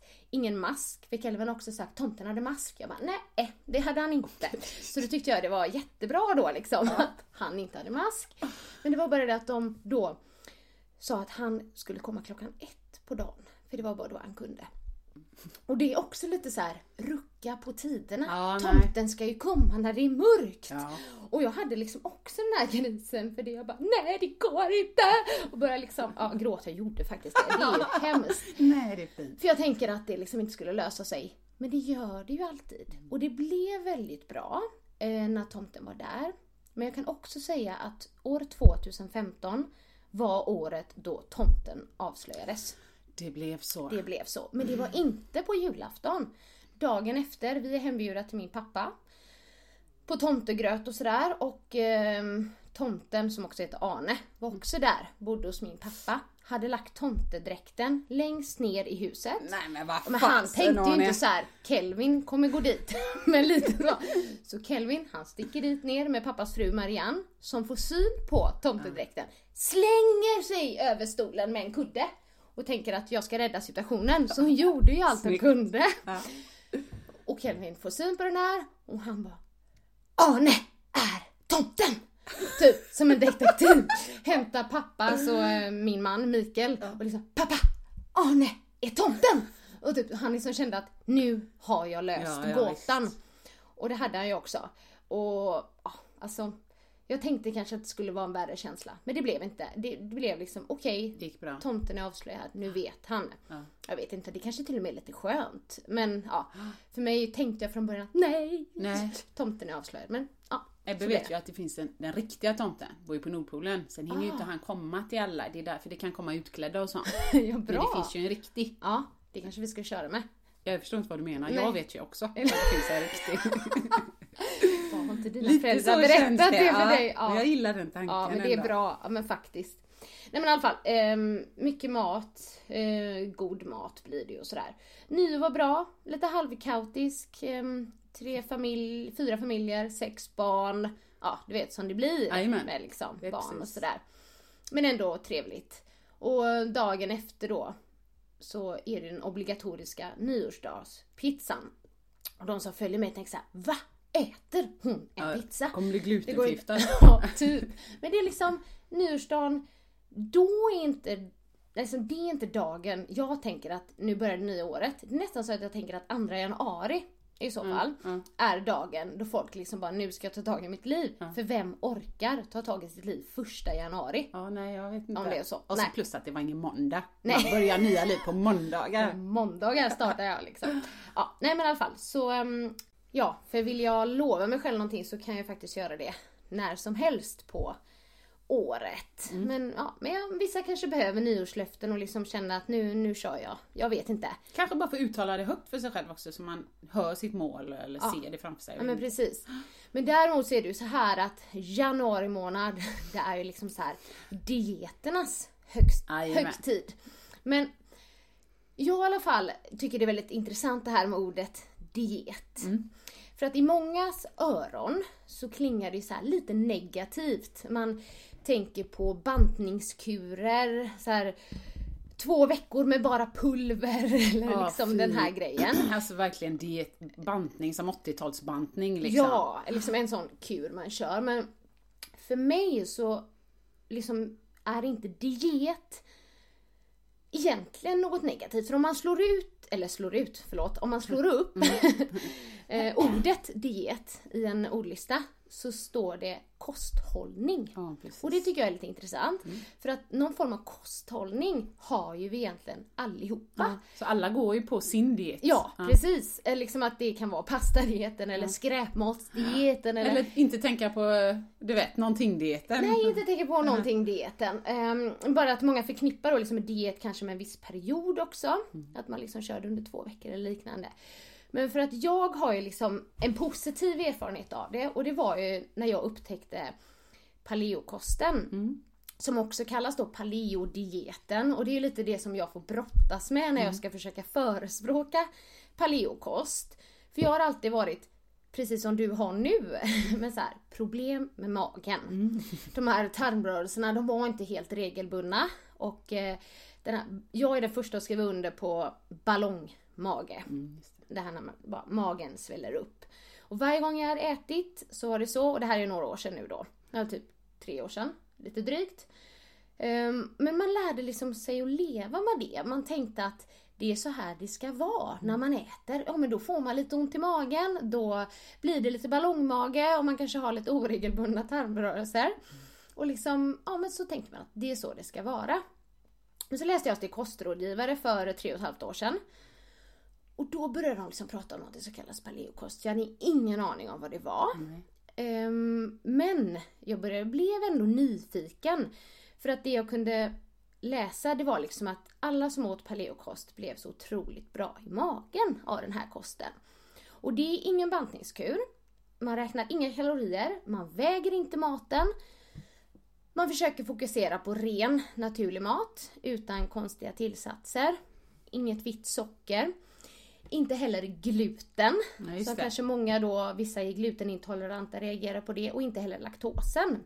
Speaker 1: ingen mask. För Kelvin har också sagt tomten hade mask. Jag bara nej, det hade han inte. Så då tyckte jag det var jättebra då liksom att han inte hade mask. Men det var bara det att de då sa att han skulle komma klockan ett på dagen. För det var bara då han kunde. Och det är också lite så här rucka på tiderna.
Speaker 2: Ja, nej.
Speaker 1: Tomten ska ju komma när det är mörkt.
Speaker 2: Ja.
Speaker 1: Och jag hade liksom också den här grisen för det. Jag bara, nej det går inte! Och började liksom, ja gråta, jag gjorde faktiskt det. Det är ju (laughs) hemskt.
Speaker 2: Nej, det är fint.
Speaker 1: För jag tänker att det liksom inte skulle lösa sig. Men det gör det ju alltid. Och det blev väldigt bra eh, när tomten var där. Men jag kan också säga att år 2015 var året då tomten avslöjades.
Speaker 2: Det blev så.
Speaker 1: Det blev så. Men det var inte på julafton. Dagen efter, vi är hembjudna till min pappa. På tomtegröt och sådär. Och ehm, tomten som också heter Arne var också där. Bodde hos min pappa. Hade lagt tomtedräkten längst ner i huset.
Speaker 2: Nej men vad
Speaker 1: Men han tänkte ju inte så här: Kelvin kommer gå dit. (laughs) Men lite så. Så Kelvin han sticker dit ner med pappas fru Marianne som får syn på tomtedräkten. Slänger sig över stolen med en kudde. Och tänker att jag ska rädda situationen. Så hon gjorde ju allt hon kunde.
Speaker 2: Ja.
Speaker 1: Och Kelvin får syn på den här och han bara Arne är tomten! Typ som en detektiv. (laughs) Hämtar pappa, alltså min man Mikael och liksom Pappa! Arne är tomten! Och typ, han liksom kände att nu har jag löst
Speaker 2: Ja,
Speaker 1: gåtan. Och det hade han ju också. Och alltså jag tänkte kanske att det skulle vara en värre känsla. Men det blev inte. Det, det blev liksom okej.
Speaker 2: Bra.
Speaker 1: Tomten är avslöjad, nu vet han.
Speaker 2: Ja.
Speaker 1: Jag vet inte, det kanske till och med är lite skönt. Men ja, för mig tänkte jag från början att nej,
Speaker 2: Nej. (laughs)
Speaker 1: tomten är avslöjad. Men ja,
Speaker 2: Ebbe vet ju att det finns en, den riktiga tomten, bor ju på Nordpolen. Sen hinner ju
Speaker 1: Ah.
Speaker 2: inte han komma till alla, det är därför det kan komma utklädda och sånt. (laughs)
Speaker 1: ja,
Speaker 2: Men
Speaker 1: bra.
Speaker 2: det finns ju en riktig.
Speaker 1: Ja, det kanske vi ska köra med.
Speaker 2: Jag förstår inte vad du menar,
Speaker 1: Nej.
Speaker 2: jag vet ju också att (laughs) det finns en riktig.
Speaker 1: Har inte dina
Speaker 2: Lite
Speaker 1: föräldrar berättat det,
Speaker 2: det,
Speaker 1: för
Speaker 2: ja.
Speaker 1: dig?
Speaker 2: Men jag gillar den tanken
Speaker 1: Ja, men det är
Speaker 2: ändå.
Speaker 1: bra. Ja, men faktiskt. Nej men i alla fall, ehm, mycket mat, eh, god mat blir det ju och sådär. Nyår var bra, lite halvkaotisk, ehm, tre familj, fyra familjer, sex barn. Ja, du vet som det blir
Speaker 2: Jajamän.
Speaker 1: med liksom barn och sådär. Men ändå trevligt. Och dagen efter då så är det den obligatoriska nyårsdagspizzan. Och de som följer med tänker såhär, va? Äter hon en
Speaker 2: Ja,
Speaker 1: pizza?
Speaker 2: kommer bli glutenförgiftad. (laughs)
Speaker 1: ja, typ. Men det är liksom nyårsdagen, då är inte Alltså det är inte dagen jag tänker att nu börjar det nya året. Det är nästan så att jag tänker att andra januari i så fall
Speaker 2: mm.
Speaker 1: är dagen då folk liksom bara nu ska jag ta tag i mitt liv. För vem orkar ta tag i sitt liv första januari?
Speaker 2: Ja, nej jag vet inte.
Speaker 1: Om det är så.
Speaker 2: Och så plus att det var ingen måndag.
Speaker 1: Nej.
Speaker 2: Man börjar nya liv på måndagar. (laughs)
Speaker 1: På måndagar startar jag liksom. (laughs) Ja, nej men i alla fall så ehm, ja, för vill jag lova mig själv någonting så kan jag faktiskt göra det när som helst på året. Men ja, men jag, vissa kanske behöver nyårslöften och liksom känna att nu, nu kör jag. Jag vet inte.
Speaker 2: Kanske bara få uttala det högt för sig själv också så man hör sitt mål eller
Speaker 1: Ja.
Speaker 2: ser det framför sig.
Speaker 1: Ja men precis. Men däremot så är det ju så här att januari månad, (laughs) det är ju liksom så här dieternas högst, högtid. Men jag i alla fall tycker det är väldigt intressant det här med ordet diet. För att i mångas öron så klingar det så här lite negativt. Man tänker på bantningskurer, så här två veckor med bara pulver (laughs) eller
Speaker 2: Ja,
Speaker 1: liksom
Speaker 2: fy.
Speaker 1: den här grejen. (clears throat)
Speaker 2: Alltså verkligen diet, bantning som 80-talsbantning liksom.
Speaker 1: Ja, liksom en sån kur man kör. Men för mig så liksom är inte diet egentligen något negativt. För om man slår ut, eller slår ut, förlåt, om man slår upp (laughs) eh, ordet diet i en ordlista så står det kosthållning.
Speaker 2: Ja, precis.
Speaker 1: Och det tycker jag är lite intressant. För att någon form av kosthållning har ju vi egentligen allihopa.
Speaker 2: Ja, så alla går ju på sin diet.
Speaker 1: Ja, precis. Eh, Liksom att det kan vara pastadieten eller skräpmatsdieten eller...
Speaker 2: Eller inte tänka på, du vet, någonting-dieten.
Speaker 1: Nej, inte tänka på någonting dieten. Ehm, bara att många förknippar då liksom diet kanske med en viss period också. Att man liksom körde under två veckor eller liknande. Men för att jag har ju liksom en positiv erfarenhet av det och det var ju när jag upptäckte paleokosten. Som också kallas då paleodieten och det är ju lite det som jag får brottas med när jag ska försöka förespråka paleokost. För jag har alltid varit precis som du har nu, (laughs) med så här, problem med magen. (laughs) De här tarmrörelserna, de var inte helt regelbundna. Och eh, här, jag är den första att skriva under på ballongmage det. här när man, bara, magen sväller upp. Och varje gång jag har ätit så var det så, och det här är några år sedan nu då. ja, typ tre år sedan, lite drygt. Um, men man lärde liksom sig att leva med det. Man tänkte att det är så här det ska vara när man äter. Ja men då får man lite ont i magen, då blir det lite ballongmage och man kanske har lite oregelbundna tarmrörelser. Och liksom, ja men så tänker man att det är så det ska vara. Men så läste jag till kostrådgivare för tre och ett halvt år sedan. Och då började de liksom prata om något som kallas paleokost. Jag hade ingen aning om vad det var. Ehm, men jag började, blev ändå nyfiken. För att det jag kunde läsa det var liksom att alla som åt paleokost blev så otroligt bra i magen av den här kosten. Och det är ingen bantningskur. Man räknar inga kalorier, man väger inte maten. Man försöker fokusera på ren, naturlig mat utan konstiga tillsatser. Inget vitt socker. Inte heller gluten.
Speaker 2: Just
Speaker 1: som
Speaker 2: det.
Speaker 1: kanske många då, vissa är glutenintoleranta, reagerar på det. Och inte heller laktosen.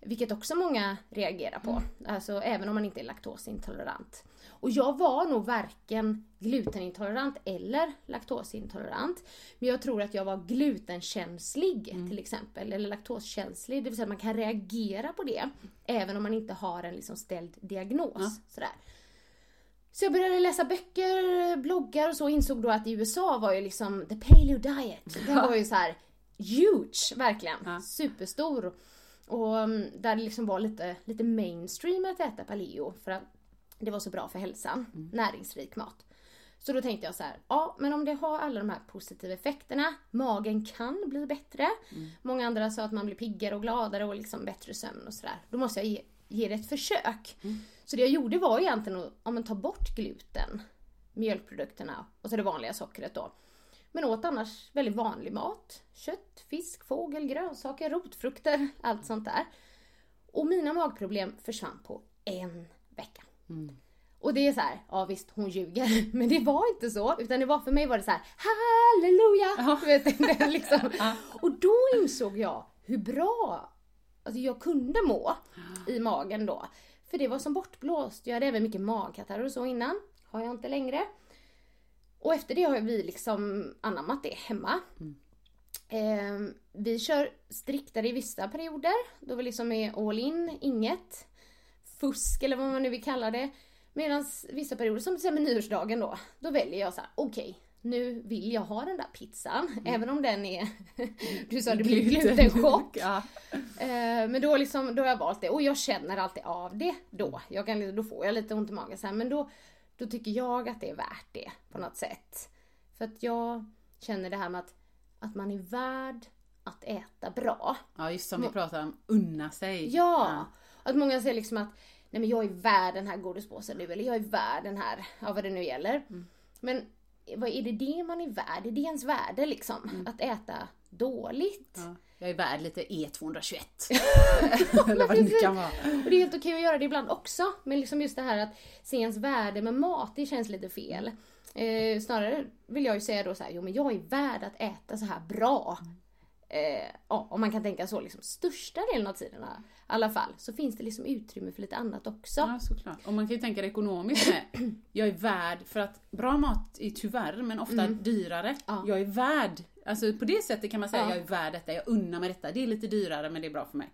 Speaker 1: Vilket också många reagerar på. Alltså även om man inte är laktosintolerant. Och jag var nog varken glutenintolerant eller laktosintolerant. Men jag tror att jag var glutenkänslig till exempel. Eller laktoskänslig. Det vill säga att man kan reagera på det. Även om man inte har en liksom ställd diagnos. Sådär. Så jag började läsa böcker, bloggar och så insåg då att i USA var ju liksom the paleo diet. Den var ju så här huge, verkligen. Superstor. Och mm, där det liksom var lite, lite mainstream att äta paleo för att det var så bra för hälsan. Näringsrik mat. Så då tänkte jag så här, ja men om det har alla de här positiva effekterna, magen kan bli bättre. Många andra sa att man blir piggare och gladare och liksom bättre sömn och sådär. Då måste jag ge, ge det ett försök. Så det jag gjorde var egentligen att ja, ta bort gluten, mjölkprodukterna och så det vanliga sockret då. Men åt annars väldigt vanlig mat. Kött, fisk, fågel, grönsaker, rotfrukter, allt sånt där. Och mina magproblem försvann på en vecka. Och det är så här, ja visst hon ljuger, (laughs) men det var inte så. Utan det var för mig var det så här, halleluja! Du vet, det liksom. (laughs) Och då insåg jag hur bra alltså jag kunde må i magen då. För det var som bortblåst. Jag hade även mycket magkatarr och så innan. Har jag inte längre. Och efter det har vi liksom anammat det hemma. Eh, vi kör striktare i vissa perioder. Då vi liksom är all in, inget fusk eller vad man nu vill kalla det. Medan vissa perioder, som till exempel nyårsdagen då, då väljer jag så här: okej, nu vill jag ha den där pizzan. Även om den är, (laughs) du sa det blir
Speaker 2: Gluten.
Speaker 1: glutenchock. (laughs)
Speaker 2: Ja.
Speaker 1: Eh, men då, liksom, då har jag valt det och jag känner alltid av det då. Jag kan, då får jag lite ont i magen här, men då, då tycker jag att det är värt det på något sätt. För att jag känner det här med att, att man är värd att äta bra.
Speaker 2: ja, just som vi pratar om, unna sig.
Speaker 1: Ja! Att många säger liksom att nej men jag är värd den här godispåsen nu eller jag är värd den här, ja vad det nu gäller. Men vad är det det man är värd? Är det ens värde liksom? Att äta dåligt?
Speaker 2: Ja. Jag är värd lite E E221. (laughs)
Speaker 1: Eller
Speaker 2: vad det nu kan vara.
Speaker 1: Och det är helt okej att göra det ibland också. Men liksom just det här att se ens värde med mat, det känns lite fel. Eh, snarare vill jag ju säga då så här, jo men jag är värd att äta så här bra. Eh, ja, om man kan tänka så liksom största delen av tiden alla fall. Så finns det liksom utrymme för lite annat också.
Speaker 2: Ja, såklart. Och man kan ju tänka det ekonomiskt med. (clears throat) Jag är värd, för att bra mat är tyvärr, men ofta dyrare.
Speaker 1: Mm. Ja.
Speaker 2: Jag är värd. Alltså på det sättet kan man säga
Speaker 1: Ja.
Speaker 2: jag är värd detta, jag unnar mig detta. Det är lite dyrare men det är bra för mig.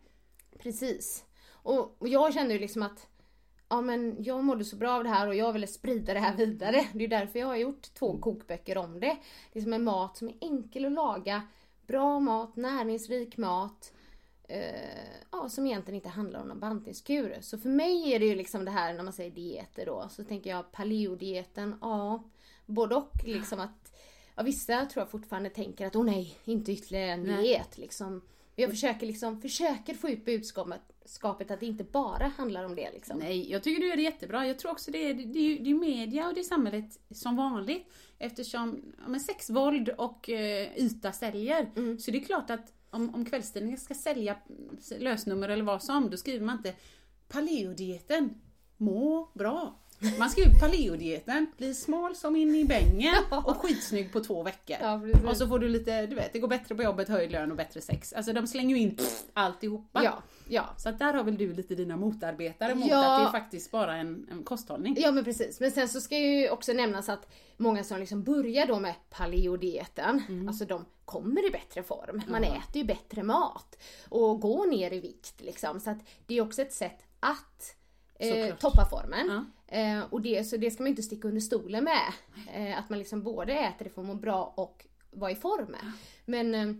Speaker 1: Precis. Och, och jag kände ju liksom att ja, men jag mådde så bra av det här och jag ville sprida det här vidare. Det är därför jag har gjort två kokböcker om det. Det är som en mat som är enkel att laga. Bra mat, näringsrik mat. Eh, ja, som egentligen inte handlar om någon bantningskur. Så för mig är det ju liksom det här när man säger dieter då. Så tänker jag paleodieten, ja. Både och liksom att Ja, vissa tror jag fortfarande tänker att åh nej, inte ytterligare en diet liksom. Jag försöker liksom, försöker få ut budskapet skapet att det inte bara handlar om det liksom.
Speaker 2: Nej, jag tycker du gör det jättebra. Jag tror också det är, det är, det är media och det är samhället som vanligt. Eftersom ja, men sex, våld och eh, yta säljer.
Speaker 1: Mm.
Speaker 2: Så det är klart att om, om kvällstidningen ska sälja lösnummer eller vad som, då skriver man inte paleodieten, må bra. Man ska ju paleodieten, bli smal som in i bängen (laughs) och skitsnygg på två veckor.
Speaker 1: Ja,
Speaker 2: och så får du lite, du vet, det går bättre på jobbet, höjd lön och bättre sex. Alltså de slänger ju in pff, alltihopa.
Speaker 1: Ja, ja.
Speaker 2: Så att där har väl du lite dina motarbetare mot
Speaker 1: Ja.
Speaker 2: att det är faktiskt bara en, en kosthållning.
Speaker 1: Ja men precis, men sen så ska ju också nämnas att många som liksom börjar då med paleodieten,
Speaker 2: Mm.
Speaker 1: alltså de kommer i bättre form. Man äter ju bättre mat och går ner i vikt liksom. Så att det är också ett sätt att eh,
Speaker 2: Såklart.
Speaker 1: toppa formen.
Speaker 2: Ja.
Speaker 1: Eh, och det, så det ska man inte sticka under stolen med. Eh, att man liksom både äter det för att må bra och vara i form. Men eh,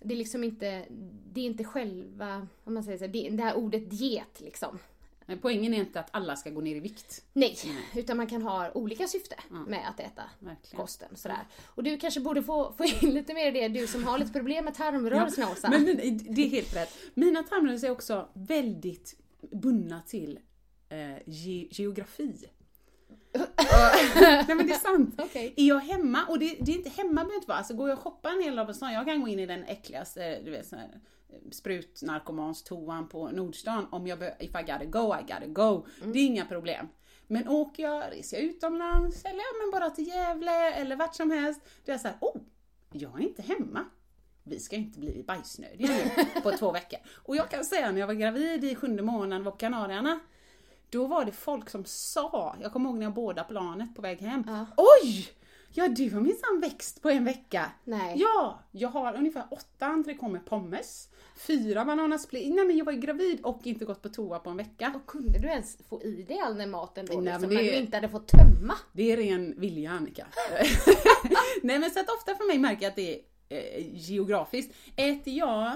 Speaker 1: det är liksom inte, det är inte själva, om man säger så, det, det här ordet diet liksom.
Speaker 2: Men poängen är inte att alla ska gå ner i vikt.
Speaker 1: Nej, utan man kan ha olika syfte med att äta
Speaker 2: Verkligen.
Speaker 1: kosten. Sådär. Och du kanske borde få, få in lite mer i det, du som har lite problem med tarmrörelserna Åsa.
Speaker 2: men, men det är helt rätt. Mina tarmrörelser är också väldigt bundna till eh, ge, geografi. (laughs) Nej men det är sant.
Speaker 1: Okej.
Speaker 2: Är jag hemma, och det, det är inte hemma behöver inte vara, alltså går jag och shoppar en hel dag på stan, jag kan gå in i den äckligaste, du vet sån här eh, sprutnarkomans toan på Nordstan om jag if I gotta go, I gotta go. Det är inga problem. Men åker jag, reser jag utomlands eller ja, men bara till Gävle eller vart som helst, då är jag såhär, oh, jag är inte hemma. Vi ska inte bli bajsnödiga nu på två veckor. Och jag kan säga när jag var gravid i sjunde månaden var på Kanarierna, då var det folk som sa, jag kommer ihåg när jag båda planet på väg hem. Oj! Ja du har minsann växt på en vecka.
Speaker 1: Nej.
Speaker 2: Ja, jag har ungefär åtta entrecôte med pommes, fyra bananasplit. Nej men jag var ju gravid och inte gått på toa på en vecka.
Speaker 1: Och kunde du ens få i dig all den maten då?
Speaker 2: Nej,
Speaker 1: liksom,
Speaker 2: men
Speaker 1: när
Speaker 2: det-
Speaker 1: du inte hade fått tömma?
Speaker 2: Det är ren vilja Annika. (laughs) Nej men så att ofta för mig märker jag att det är eh, geografiskt. Äter jag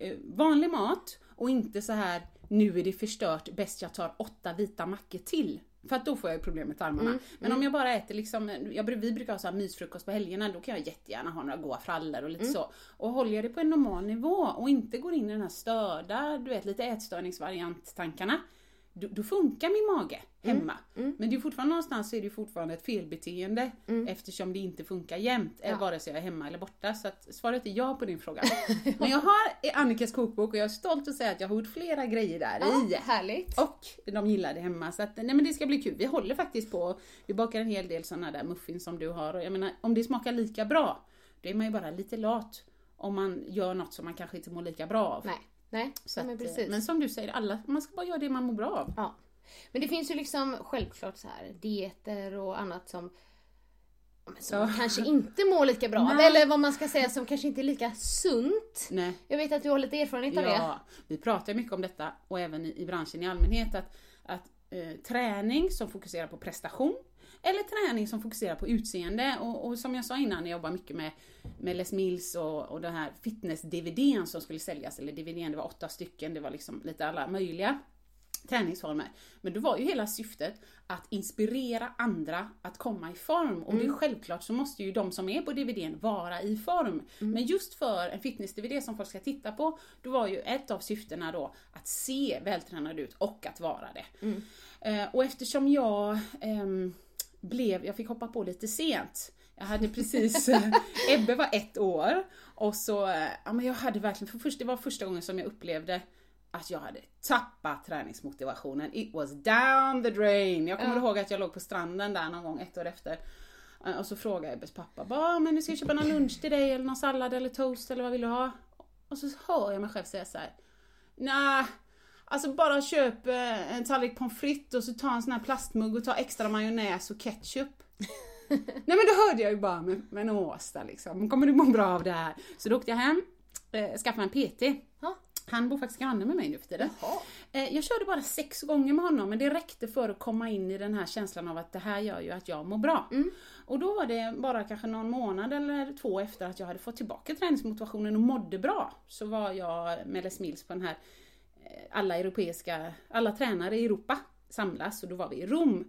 Speaker 2: eh, vanlig mat och inte så här nu är det förstört, bäst jag tar åtta vita mackor till. För att då får jag ju problem med tarmarna. Men om jag bara äter liksom, jag, vi brukar ha så här mysfrukost på helgerna, då kan jag jättegärna ha några goda frallor och lite så. Och håller jag det på en normal nivå och inte går in i den här störda, du vet lite ätstörningsvariant-tankarna. Då, då funkar min mage hemma. Men det är fortfarande någonstans så är det fortfarande ett felbeteende eftersom det inte funkar jämt, ja. vare sig jag är hemma eller borta. Så att svaret är ja på din fråga. (laughs) Men jag har i Annikas kokbok och jag är stolt att säga att jag har gjort flera grejer där i.
Speaker 1: Härligt.
Speaker 2: Och de gillar det hemma så att nej men det ska bli kul. Vi håller faktiskt på, vi bakar en hel del sådana där muffins som du har och jag menar om det smakar lika bra, då är man ju bara lite lat om man gör något som man kanske inte mår lika bra av.
Speaker 1: Nej, nej,
Speaker 2: Så
Speaker 1: ja, men
Speaker 2: att, eh,
Speaker 1: precis.
Speaker 2: men som du säger, alla, man ska bara göra det man mår bra av.
Speaker 1: Ja. Men det finns ju liksom självklart så här dieter och annat som ja, som
Speaker 2: Ja.
Speaker 1: kanske inte mår lika bra.
Speaker 2: Nej.
Speaker 1: Eller vad man ska säga som kanske inte är lika sunt.
Speaker 2: Nej.
Speaker 1: Jag vet att du har lite erfarenhet av det.
Speaker 2: Ja, vi pratar mycket om detta och även i, i branschen i allmänhet att, att eh, träning som fokuserar på prestation eller träning som fokuserar på utseende och, och som jag sa innan, jag jobbar mycket med, med Les Mills och, och den här fitness-DVDn som skulle säljas, eller DVDn, det var åtta stycken, det var liksom lite alla möjliga träningsformer. Men då var ju hela syftet att inspirera andra att komma i form. Och det är självklart så måste ju de som är på DVDn vara i form. Men just för en fitness-DVD som folk ska titta på, då var ju ett av syftena då att se vältränad ut och att vara det. Eh, och eftersom jag ehm, blev, jag fick hoppa på lite sent. Jag hade precis, (laughs) Ebbe var ett år och så, eh, ja men jag hade verkligen, för först, det var första gången som jag upplevde att jag hade tappat träningsmotivationen. It was down the drain. Jag kommer ihåg att jag låg på stranden där någon gång ett år efter. Eh, Och så frågade Ebbes pappa, bara, men nu ska jag köpa någon lunch till dig eller någon sallad eller toast eller vad vill du ha? Och så hör jag mig själv säga så här. Nej, alltså bara köp eh, en tallrik pommes frites och så ta en sån här plastmugg och ta extra majonnäs och ketchup. (laughs) Nej men då hörde jag ju bara, men, men Åsta liksom, kommer du må bra av det här? Så då åkte jag hem, eh, skaffade en PT.
Speaker 1: Ja.
Speaker 2: Han bor faktiskt granne med mig nu för tiden. Eh, jag körde bara sex gånger med honom men det räckte för att komma in i den här känslan av att det här gör ju att jag mår bra. Och då var det bara kanske någon månad eller två efter att jag hade fått tillbaka träningsmotivationen och mådde bra. Så var jag med Les Mills på den här alla europeiska, alla tränare i Europa samlas och då var vi i Rom.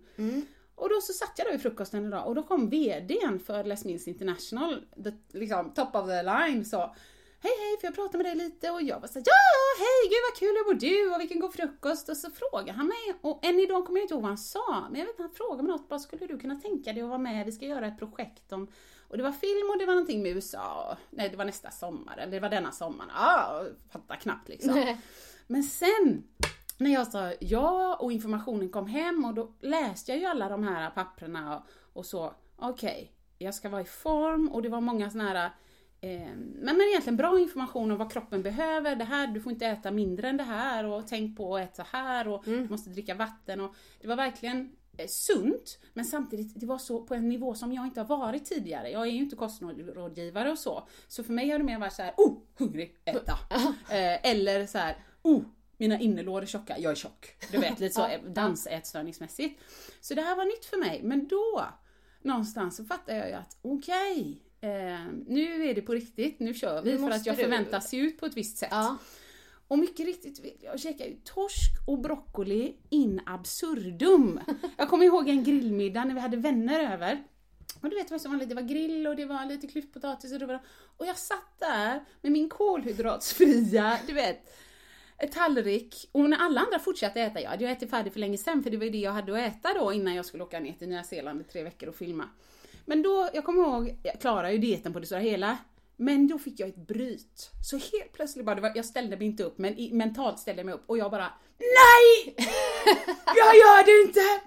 Speaker 2: Och då så satt jag där vid frukosten idag och då kom VDn för Les Mills International, the, liksom top of the line, sa Hej hej, får jag prata med dig lite? Och jag var såhär, ja hej, gud vad kul, hur mår du? Och vilken god frukost? Och så frågade han mig, och än idag kommer jag inte ihåg vad han sa, men jag vet att han frågade mig något, bara skulle du kunna tänka dig att vara med? Vi ska göra ett projekt om, och det var film och det var någonting med USA, nej det var nästa sommar, eller det var denna sommaren, ja, fattar knappt liksom. (laughs) Men sen när jag sa ja och informationen kom hem och då läste jag ju alla de här papperna och, och så, okej, jag ska vara i form och det var många såna här eh, men, men egentligen bra information om vad kroppen behöver. Det här, du får inte äta mindre än det här och tänk på att äta så här och du måste dricka vatten. Och det var verkligen eh, sunt men samtidigt det var så på en nivå som jag inte har varit tidigare. Jag är ju inte kostrådgivare och så. Så för mig har det mer varit så här, oh, hungrig, äta. Eh, eller så här, oh, mina innerlår är tjocka, jag är tjock. Du vet, lite så (laughs) dansätstörningsmässigt. Så det här var nytt för mig, men då någonstans så fattade jag ju att okej, eh, nu är det på riktigt, nu kör vi
Speaker 1: Nu
Speaker 2: för att jag förväntas se ut på ett visst sätt.
Speaker 1: Ja.
Speaker 2: Och mycket riktigt, jag käkade ju torsk och broccoli in absurdum. (laughs) Jag kommer ihåg en grillmiddag när vi hade vänner över. Och du vet vad som vanligt, det var grill och det var lite klyftpotatis och det var... Och jag satt där med min kolhydratsfria, du vet, tallrik. Och när alla andra fortsatte äta, jag hade ju ätit färdigt för länge sedan för det var ju det jag hade att äta då innan jag skulle åka ner till Nya Zeeland i tre veckor och filma. Men då, jag kommer ihåg, jag klarade ju dieten på det stora hela. Men då fick jag ett bryt. Så helt plötsligt bara, var, jag ställde mig inte upp men i, mentalt ställde jag mig upp och jag bara NEJ! (laughs) Jag gör det inte!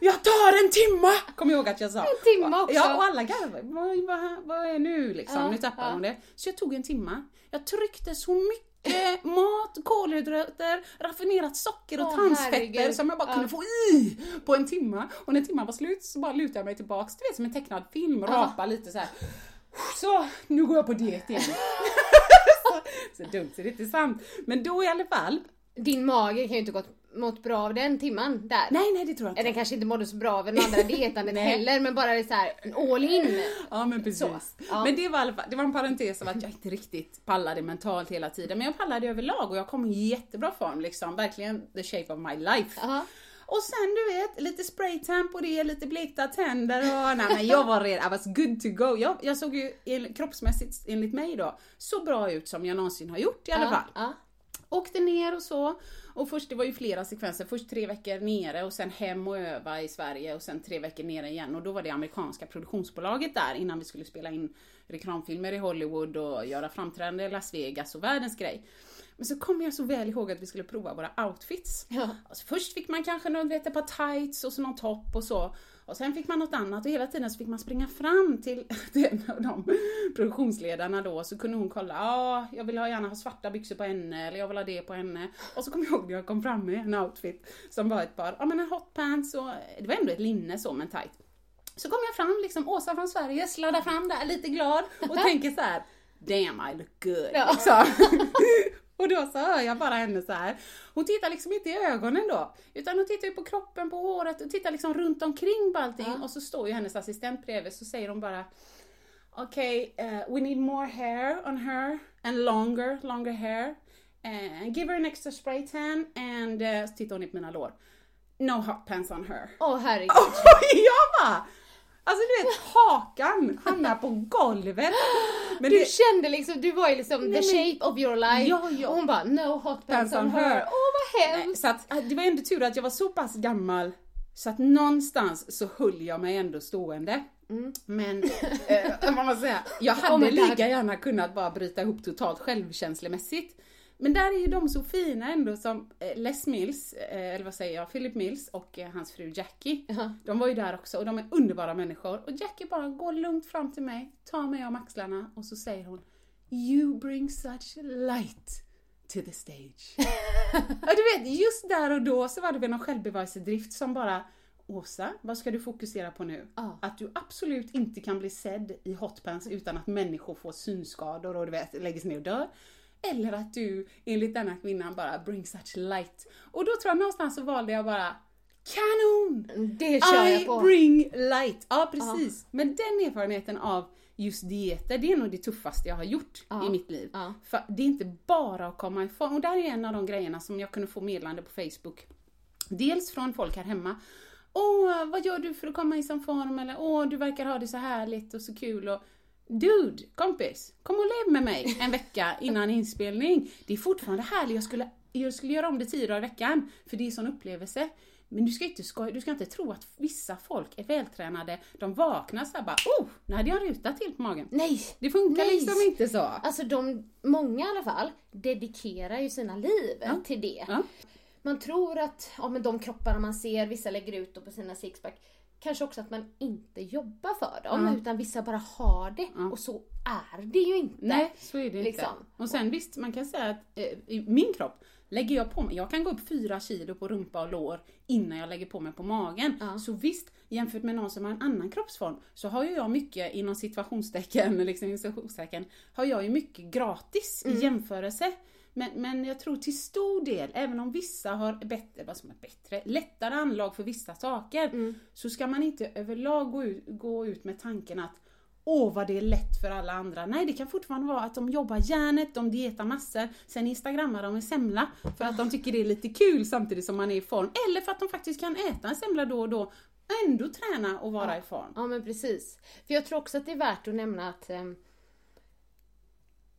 Speaker 2: Jag tar en timma! Jag ihåg att jag sa.
Speaker 1: En timma också.
Speaker 2: Ja, och alla garvade. Vad, vad, vad är nu liksom?
Speaker 1: Ja,
Speaker 2: nu tappar
Speaker 1: ja.
Speaker 2: hon det. Så jag tog en timma. Jag tryckte så mycket mat, kolhydrater, raffinerat socker och
Speaker 1: Åh,
Speaker 2: transfetter
Speaker 1: herregud.
Speaker 2: som jag bara kunde få i på en timma. Och när timman var slut så bara lutade jag mig tillbaks, du vet som en tecknad film, rapa lite så här. Så, nu går jag på diet igen. (laughs) så, så dumt så det är inte sant. Men då i alla fall.
Speaker 1: Din mage kan ju inte gått mått bra av den timman där.
Speaker 2: Nej, nej det tror jag inte.
Speaker 1: Den kanske inte mådde så bra av den andra dietandet (laughs) heller men bara så här all in.
Speaker 2: Ja men precis.
Speaker 1: Så, ja.
Speaker 2: Men det var, fall, det var en parentes av att jag inte riktigt pallade mentalt hela tiden. Men jag pallade överlag och jag kom i jättebra form liksom. Verkligen the shape of my life.
Speaker 1: Ja.
Speaker 2: Och sen du vet, lite spraytan på det, lite blekta tänder och nej men jag var redan, I was good to go. Jag, jag såg ju en- kroppsmässigt enligt mig då så bra ut som jag någonsin har gjort i alla fall.
Speaker 1: ja.
Speaker 2: Åkte ner och så. Och först, det var ju flera sekvenser. Först tre veckor nere och sen hem och öva i Sverige och sen tre veckor nere igen. Och då var det amerikanska produktionsbolaget där innan vi skulle spela in reklamfilmer i Hollywood och göra framträdande i Las Vegas och världens grej. Men så kommer jag så väl ihåg att vi skulle prova våra outfits.
Speaker 1: Ja.
Speaker 2: Alltså först fick man kanske något, vet, ett par tights och så någon topp och så. Och sen fick man något annat och hela tiden så fick man springa fram till (laughs) till en av de produktionsledarna då så kunde hon kolla, ja jag vill ha gärna ha svarta byxor på henne eller jag vill ha det på henne. Och så kommer jag ihåg när jag kom fram med en outfit som var ett par, ja men en hot pants och det var ändå ett linne så men tight. Så kom jag fram liksom, Åsa från Sverige, sladdar fram där lite glad och tänker så här: damn I look good.
Speaker 1: Ja.
Speaker 2: Liksom. (laughs) (laughs) Och då så hör jag bara henne så här. Hon tittar liksom inte i ögonen då, utan hon tittar ju på kroppen, på håret och tittar liksom runt omkring på allting. Och så står ju hennes assistent bredvid så säger hon bara Okej, eh, we need more hair on her and longer, longer hair. Uh, give her an extra spray tan and uh, så tittar hon på mina lår. No hot pants on her.
Speaker 1: Åh herregud. (laughs)
Speaker 2: Och jag bara! Alltså du vet hakan hamnar på golvet. (laughs) Men
Speaker 1: Du
Speaker 2: det,
Speaker 1: kände liksom, du var ju liksom the
Speaker 2: men-
Speaker 1: shape of your life.
Speaker 2: Ja, ja.
Speaker 1: Och hon bara no hot pants
Speaker 2: Pants on
Speaker 1: her.
Speaker 2: her.
Speaker 1: Åh vad
Speaker 2: Nej,
Speaker 1: hemskt.
Speaker 2: så att, äh, det var ändå tur att jag var så pass gammal så att någonstans så höll jag mig ändå stående. Men, (laughs) eh, vad man säga, jag hade
Speaker 1: Oh
Speaker 2: lika gärna kunnat bara bryta ihop totalt självkänslemässigt. Men där är ju de så fina ändå som eh, Les Mills, eh, eller vad säger jag, Philip Mills och eh, hans fru Jackie.
Speaker 1: Jaha.
Speaker 2: De var ju där också och de är underbara människor. Och Jackie bara går lugnt fram till mig, tar mig om axlarna och så säger hon You bring such light to the stage. (laughs) ja, du vet, just där och då så var det väl någon självbevarelsedrift som bara Åsa, vad ska du fokusera på nu?
Speaker 1: Ja.
Speaker 2: Att du absolut inte kan bli sedd i hotpants utan att människor får synskador och du vet, läggs ner och dör. Eller att du enligt denna kvinnan bara bring such light. Och då tror jag någonstans så valde jag bara Kanon!
Speaker 1: Det kör
Speaker 2: I
Speaker 1: jag på.
Speaker 2: bring light. Ja precis. Men den erfarenheten av just dieter, det är nog det tuffaste jag har gjort
Speaker 1: Ja.
Speaker 2: i mitt liv.
Speaker 1: Ja.
Speaker 2: För det är inte bara att komma ifrån. Och där är en av de grejerna som jag kunde få meddelande på Facebook. Dels från folk här hemma. Åh, vad gör du för att komma i sån form? Eller åh, du verkar ha det så härligt och så kul. Och, Dude, kompis, kom och lev med mig en vecka innan inspelning. Det är fortfarande härligt. Jag skulle, jag skulle göra om det tio dagar i veckan, för det är en sån upplevelse. Men du ska, inte skoja, du ska inte tro att vissa folk är vältränade. De vaknar såhär bara, oh, nu hade jag en ruta till på magen.
Speaker 1: Nej.
Speaker 2: Det funkar
Speaker 1: Nej.
Speaker 2: liksom inte så.
Speaker 1: Alltså de, många i alla fall, dedikerar ju sina liv
Speaker 2: Ja.
Speaker 1: till det.
Speaker 2: Ja.
Speaker 1: man tror att ja, men de kropparna man ser, vissa lägger ut på sina sixpack, kanske också att man inte jobbar för dem
Speaker 2: Ja.
Speaker 1: utan vissa bara har det
Speaker 2: Ja.
Speaker 1: och så är det ju inte.
Speaker 2: Nej, så är det inte.
Speaker 1: Liksom.
Speaker 2: Och sen visst, man kan säga att eh, i min kropp lägger jag på mig, jag kan gå upp fyra kilo på rumpa och lår innan jag lägger på mig på magen.
Speaker 1: Ja.
Speaker 2: Så visst, jämfört med någon som har en annan kroppsform så har ju jag mycket inom situationstecken, (laughs) liksom situationstecken, har jag ju mycket gratis
Speaker 1: Mm.
Speaker 2: i jämförelse. Men, men jag tror till stor del, även om vissa har bättre, vad som är bättre, lättare anlag för vissa saker,
Speaker 1: Mm.
Speaker 2: så ska man inte överlag gå ut, gå ut med tanken att Åh vad det är lätt för alla andra. Nej det kan fortfarande vara att de jobbar järnet, de dietar massor, sen instagrammar de en semla för att de tycker det är lite kul samtidigt som man är i form. Eller för att de faktiskt kan äta en semla då och då, ändå träna och vara i form.
Speaker 1: Ja men precis. För jag tror också att det är värt att nämna att ehm,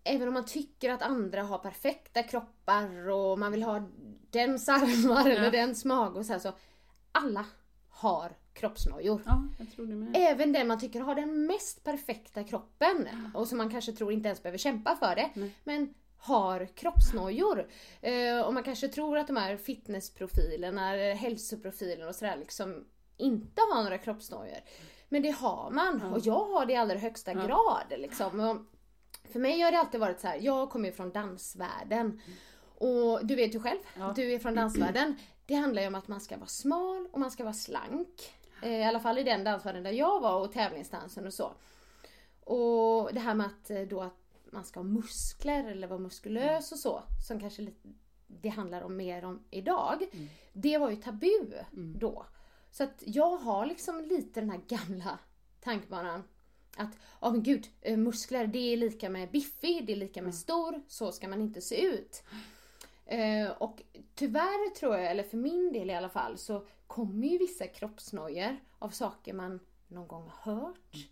Speaker 1: även om man tycker att andra har perfekta kroppar och man vill ha dens armar eller dens mage och så här så alla har kroppsnojor.
Speaker 2: Ja.
Speaker 1: Även den man tycker har den mest perfekta kroppen och som man kanske tror inte ens behöver kämpa för det. Men har kroppsnojor. Eh, och man kanske tror att de här fitnessprofilerna, hälsoprofilerna och sådär liksom inte har några kroppsnojor. Men det har man och jag har det i allra högsta grad. Liksom. För mig har det alltid varit så här. jag kommer ju från dansvärlden. Och du vet ju själv, du är från dansvärlden. Det handlar ju om att man ska vara smal och man ska vara slank. Eh, I alla fall i den dansvärlden där jag var och tävlingsdansen och så. Och det här med att eh, då att man ska ha muskler eller vara muskulös och så, som kanske lite, det handlar om mer om idag. Det var ju tabu då. Så att jag har liksom lite den här gamla tankebanan att, ja men gud, eh, muskler det är lika med biffig, det är lika med stor, så ska man inte se ut. Eh, och tyvärr tror jag, eller för min del i alla fall, så kommer ju vissa kroppsnojor av saker man någon gång har hört.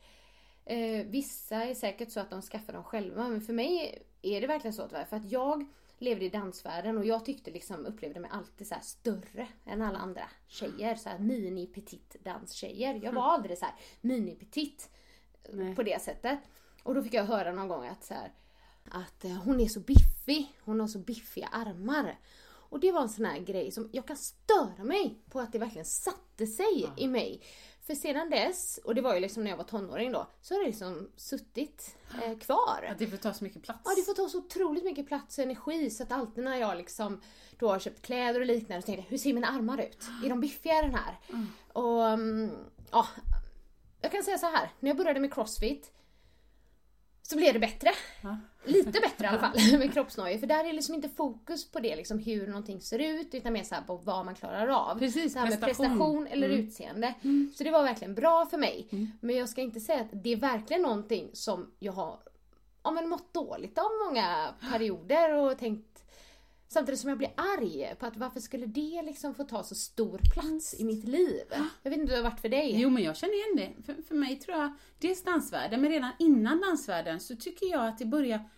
Speaker 1: Eh, vissa är säkert så att de skaffar dem själva, men för mig är det verkligen så tyvärr. För att jag levde i dansvärlden och jag tyckte liksom, upplevde mig alltid så större än alla andra tjejer. Så här mini petit danstjejer. Jag var aldrig så här mini petit
Speaker 2: Nej.
Speaker 1: på det sättet. Och då fick jag höra någon gång att så här, att eh, hon är så biffig, hon har så biffiga armar. Och det var en sån här grej som jag kan störa mig på att det verkligen satte sig i mig. För sedan dess, och det var ju liksom när jag var tonåring då, så har det liksom suttit eh, kvar.
Speaker 2: Att det får ta så mycket plats.
Speaker 1: Ja, det får ta så otroligt mycket plats och energi så att alltid när jag liksom då har köpt kläder och liknande så tänkte jag, hur ser mina armar ut? Är de biffiga den här? Och mm, ja, jag kan säga så här, när jag började med crossfit så blev det bättre. Lite bättre i alla fall (laughs) med kroppsnojor. För där är liksom inte fokus på det, liksom hur någonting ser ut, utan mer så på vad man klarar av.
Speaker 2: Precis,
Speaker 1: så här med
Speaker 2: prestation.
Speaker 1: prestation eller utseende. Så det var verkligen bra för mig. Men jag ska inte säga att det är verkligen någonting som jag har ja, men mått dåligt av många perioder och tänkt Samtidigt som jag blir arg på att varför skulle det liksom få ta så stor plats i mitt liv? Jag vet inte hur det har varit för dig.
Speaker 2: Jo men jag känner igen det. För, för mig tror jag, dels dansvärlden, men redan innan dansvärlden så tycker jag att det börjar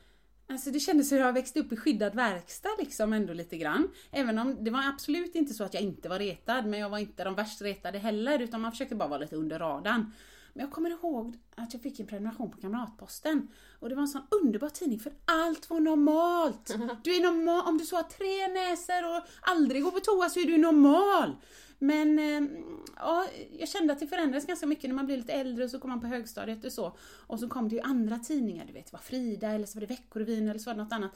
Speaker 2: Alltså det kändes som att jag växte upp i skyddad verkstad liksom ändå lite grann. Även om det var absolut inte så att jag inte var retad, men jag var inte de värst retade heller, utan man försökte bara vara lite under radarn. Men jag kommer ihåg att jag fick en prenumeration på Kamratposten. Och det var en sån underbar tidning för allt var normalt. (laughs) Du är normal, om du så har tre näsor och aldrig går på toa så är du normal. Men eh, ja, jag kände att det förändrades ganska mycket när man blir lite äldre och så kom man på högstadiet och så. Och så kom det ju andra tidningar, du vet, det var Frida eller så var det Veckorevyn eller så var det något annat.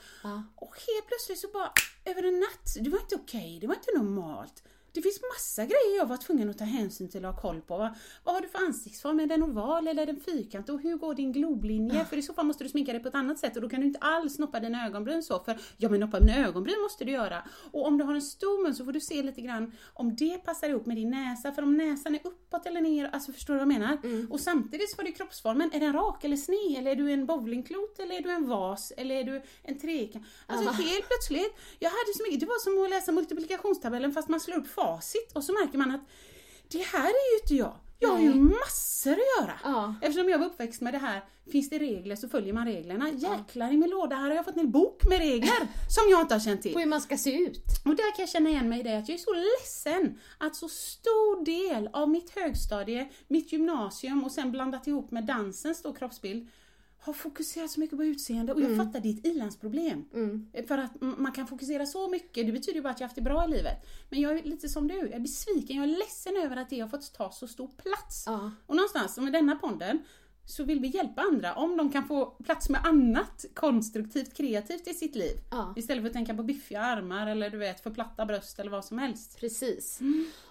Speaker 2: Och helt plötsligt så bara, över en natt, det var inte okej, det var inte normalt. Det finns massa grejer jag var tvungen att ta hänsyn till och ha koll på. Vad, vad har du för ansiktsform? Är den oval eller är den fyrkantig? Och hur går din globlinje? För i så fall måste du sminka dig på ett annat sätt och då kan du inte alls noppa dina ögonbryn så. För ja men noppa dina ögonbryn måste du göra. Och om du har en stor mun så får du se lite grann om det passar ihop med din näsa. För om näsan är uppåt eller ner, alltså förstår du vad jag menar? Och samtidigt så får du kroppsformen, är den rak eller sned? Eller är du en bowlingklot eller är du en vas? Eller är du en trekant? Alltså helt plötsligt, jag hade så mycket, det var som att läsa multiplikationstabellen fast man slår upp facit och så märker man att det här är ju inte jag. Jag har ju massor att göra.
Speaker 1: Ja.
Speaker 2: Eftersom jag var uppväxt med det här, finns det regler så följer man reglerna. Jäklar i min låda, här har jag fått en bok med regler (laughs) som jag inte har känt till.
Speaker 1: På hur man ska se ut.
Speaker 2: Och där kan jag känna igen mig i det att jag är så ledsen att så stor del av mitt högstadie, mitt gymnasium och sen blandat ihop med dansens då kroppsbild har fokuserat så mycket på utseende och jag
Speaker 1: Mm.
Speaker 2: fattar det är ett ilandsproblem. För att man kan fokusera så mycket, det betyder ju bara att jag haft det bra i livet. Men jag är lite som du, jag är besviken, jag är ledsen över att det har fått ta så stor plats.
Speaker 1: Ja.
Speaker 2: Och någonstans med denna podden så vill vi hjälpa andra om de kan få plats med annat konstruktivt, kreativt i sitt liv.
Speaker 1: Ja.
Speaker 2: Istället för att tänka på biffiga armar eller du vet för platta bröst eller vad som helst.
Speaker 1: Precis.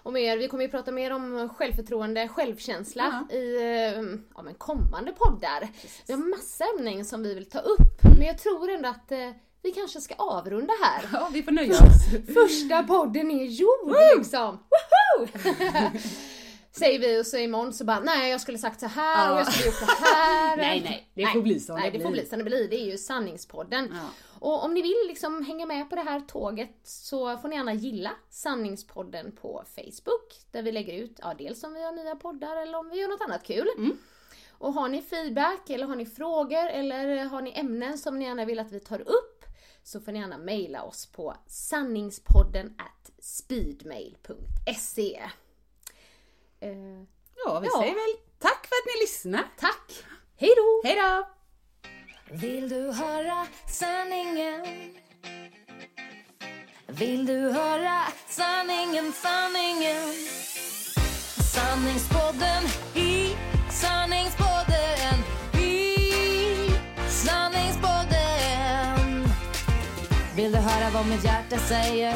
Speaker 1: Och mer, vi kommer ju prata mer om självförtroende, självkänsla i eh, ja, men kommande poddar. Vi har massa ämnen som vi vill ta upp, men jag tror ändå att eh, vi kanske ska avrunda här.
Speaker 2: Ja, vi får nöja oss.
Speaker 1: Första podden är gjord liksom! Woho! (laughs) (laughs) Säger vi och så imorgon så bara nej jag skulle sagt så här och jag skulle gjort det här. (laughs)
Speaker 2: Nej, nej, det får bli som
Speaker 1: nej,
Speaker 2: det
Speaker 1: det får
Speaker 2: blir.
Speaker 1: bli som det blir. Det är ju sanningspodden.
Speaker 2: Ja.
Speaker 1: Och om ni vill liksom hänga med på det här tåget så får ni gärna gilla sanningspodden på Facebook. Där vi lägger ut, ja dels om vi har nya poddar eller om vi gör något annat kul.
Speaker 2: Mm.
Speaker 1: Och har ni feedback eller har ni frågor eller har ni ämnen som ni gärna vill att vi tar upp så får ni gärna mejla oss på sanningspodden at speedmail.se. Eh,
Speaker 2: Ja, vi
Speaker 1: Ja.
Speaker 2: säger väl tack för att ni lyssnar.
Speaker 1: tack! Hej då!
Speaker 2: Hej då!
Speaker 3: Vill du höra sanningen? Vill du höra sanningen, sanningen? Sanningspodden i sanningspodden i sanningspodden Vill du höra vad mitt hjärta säger?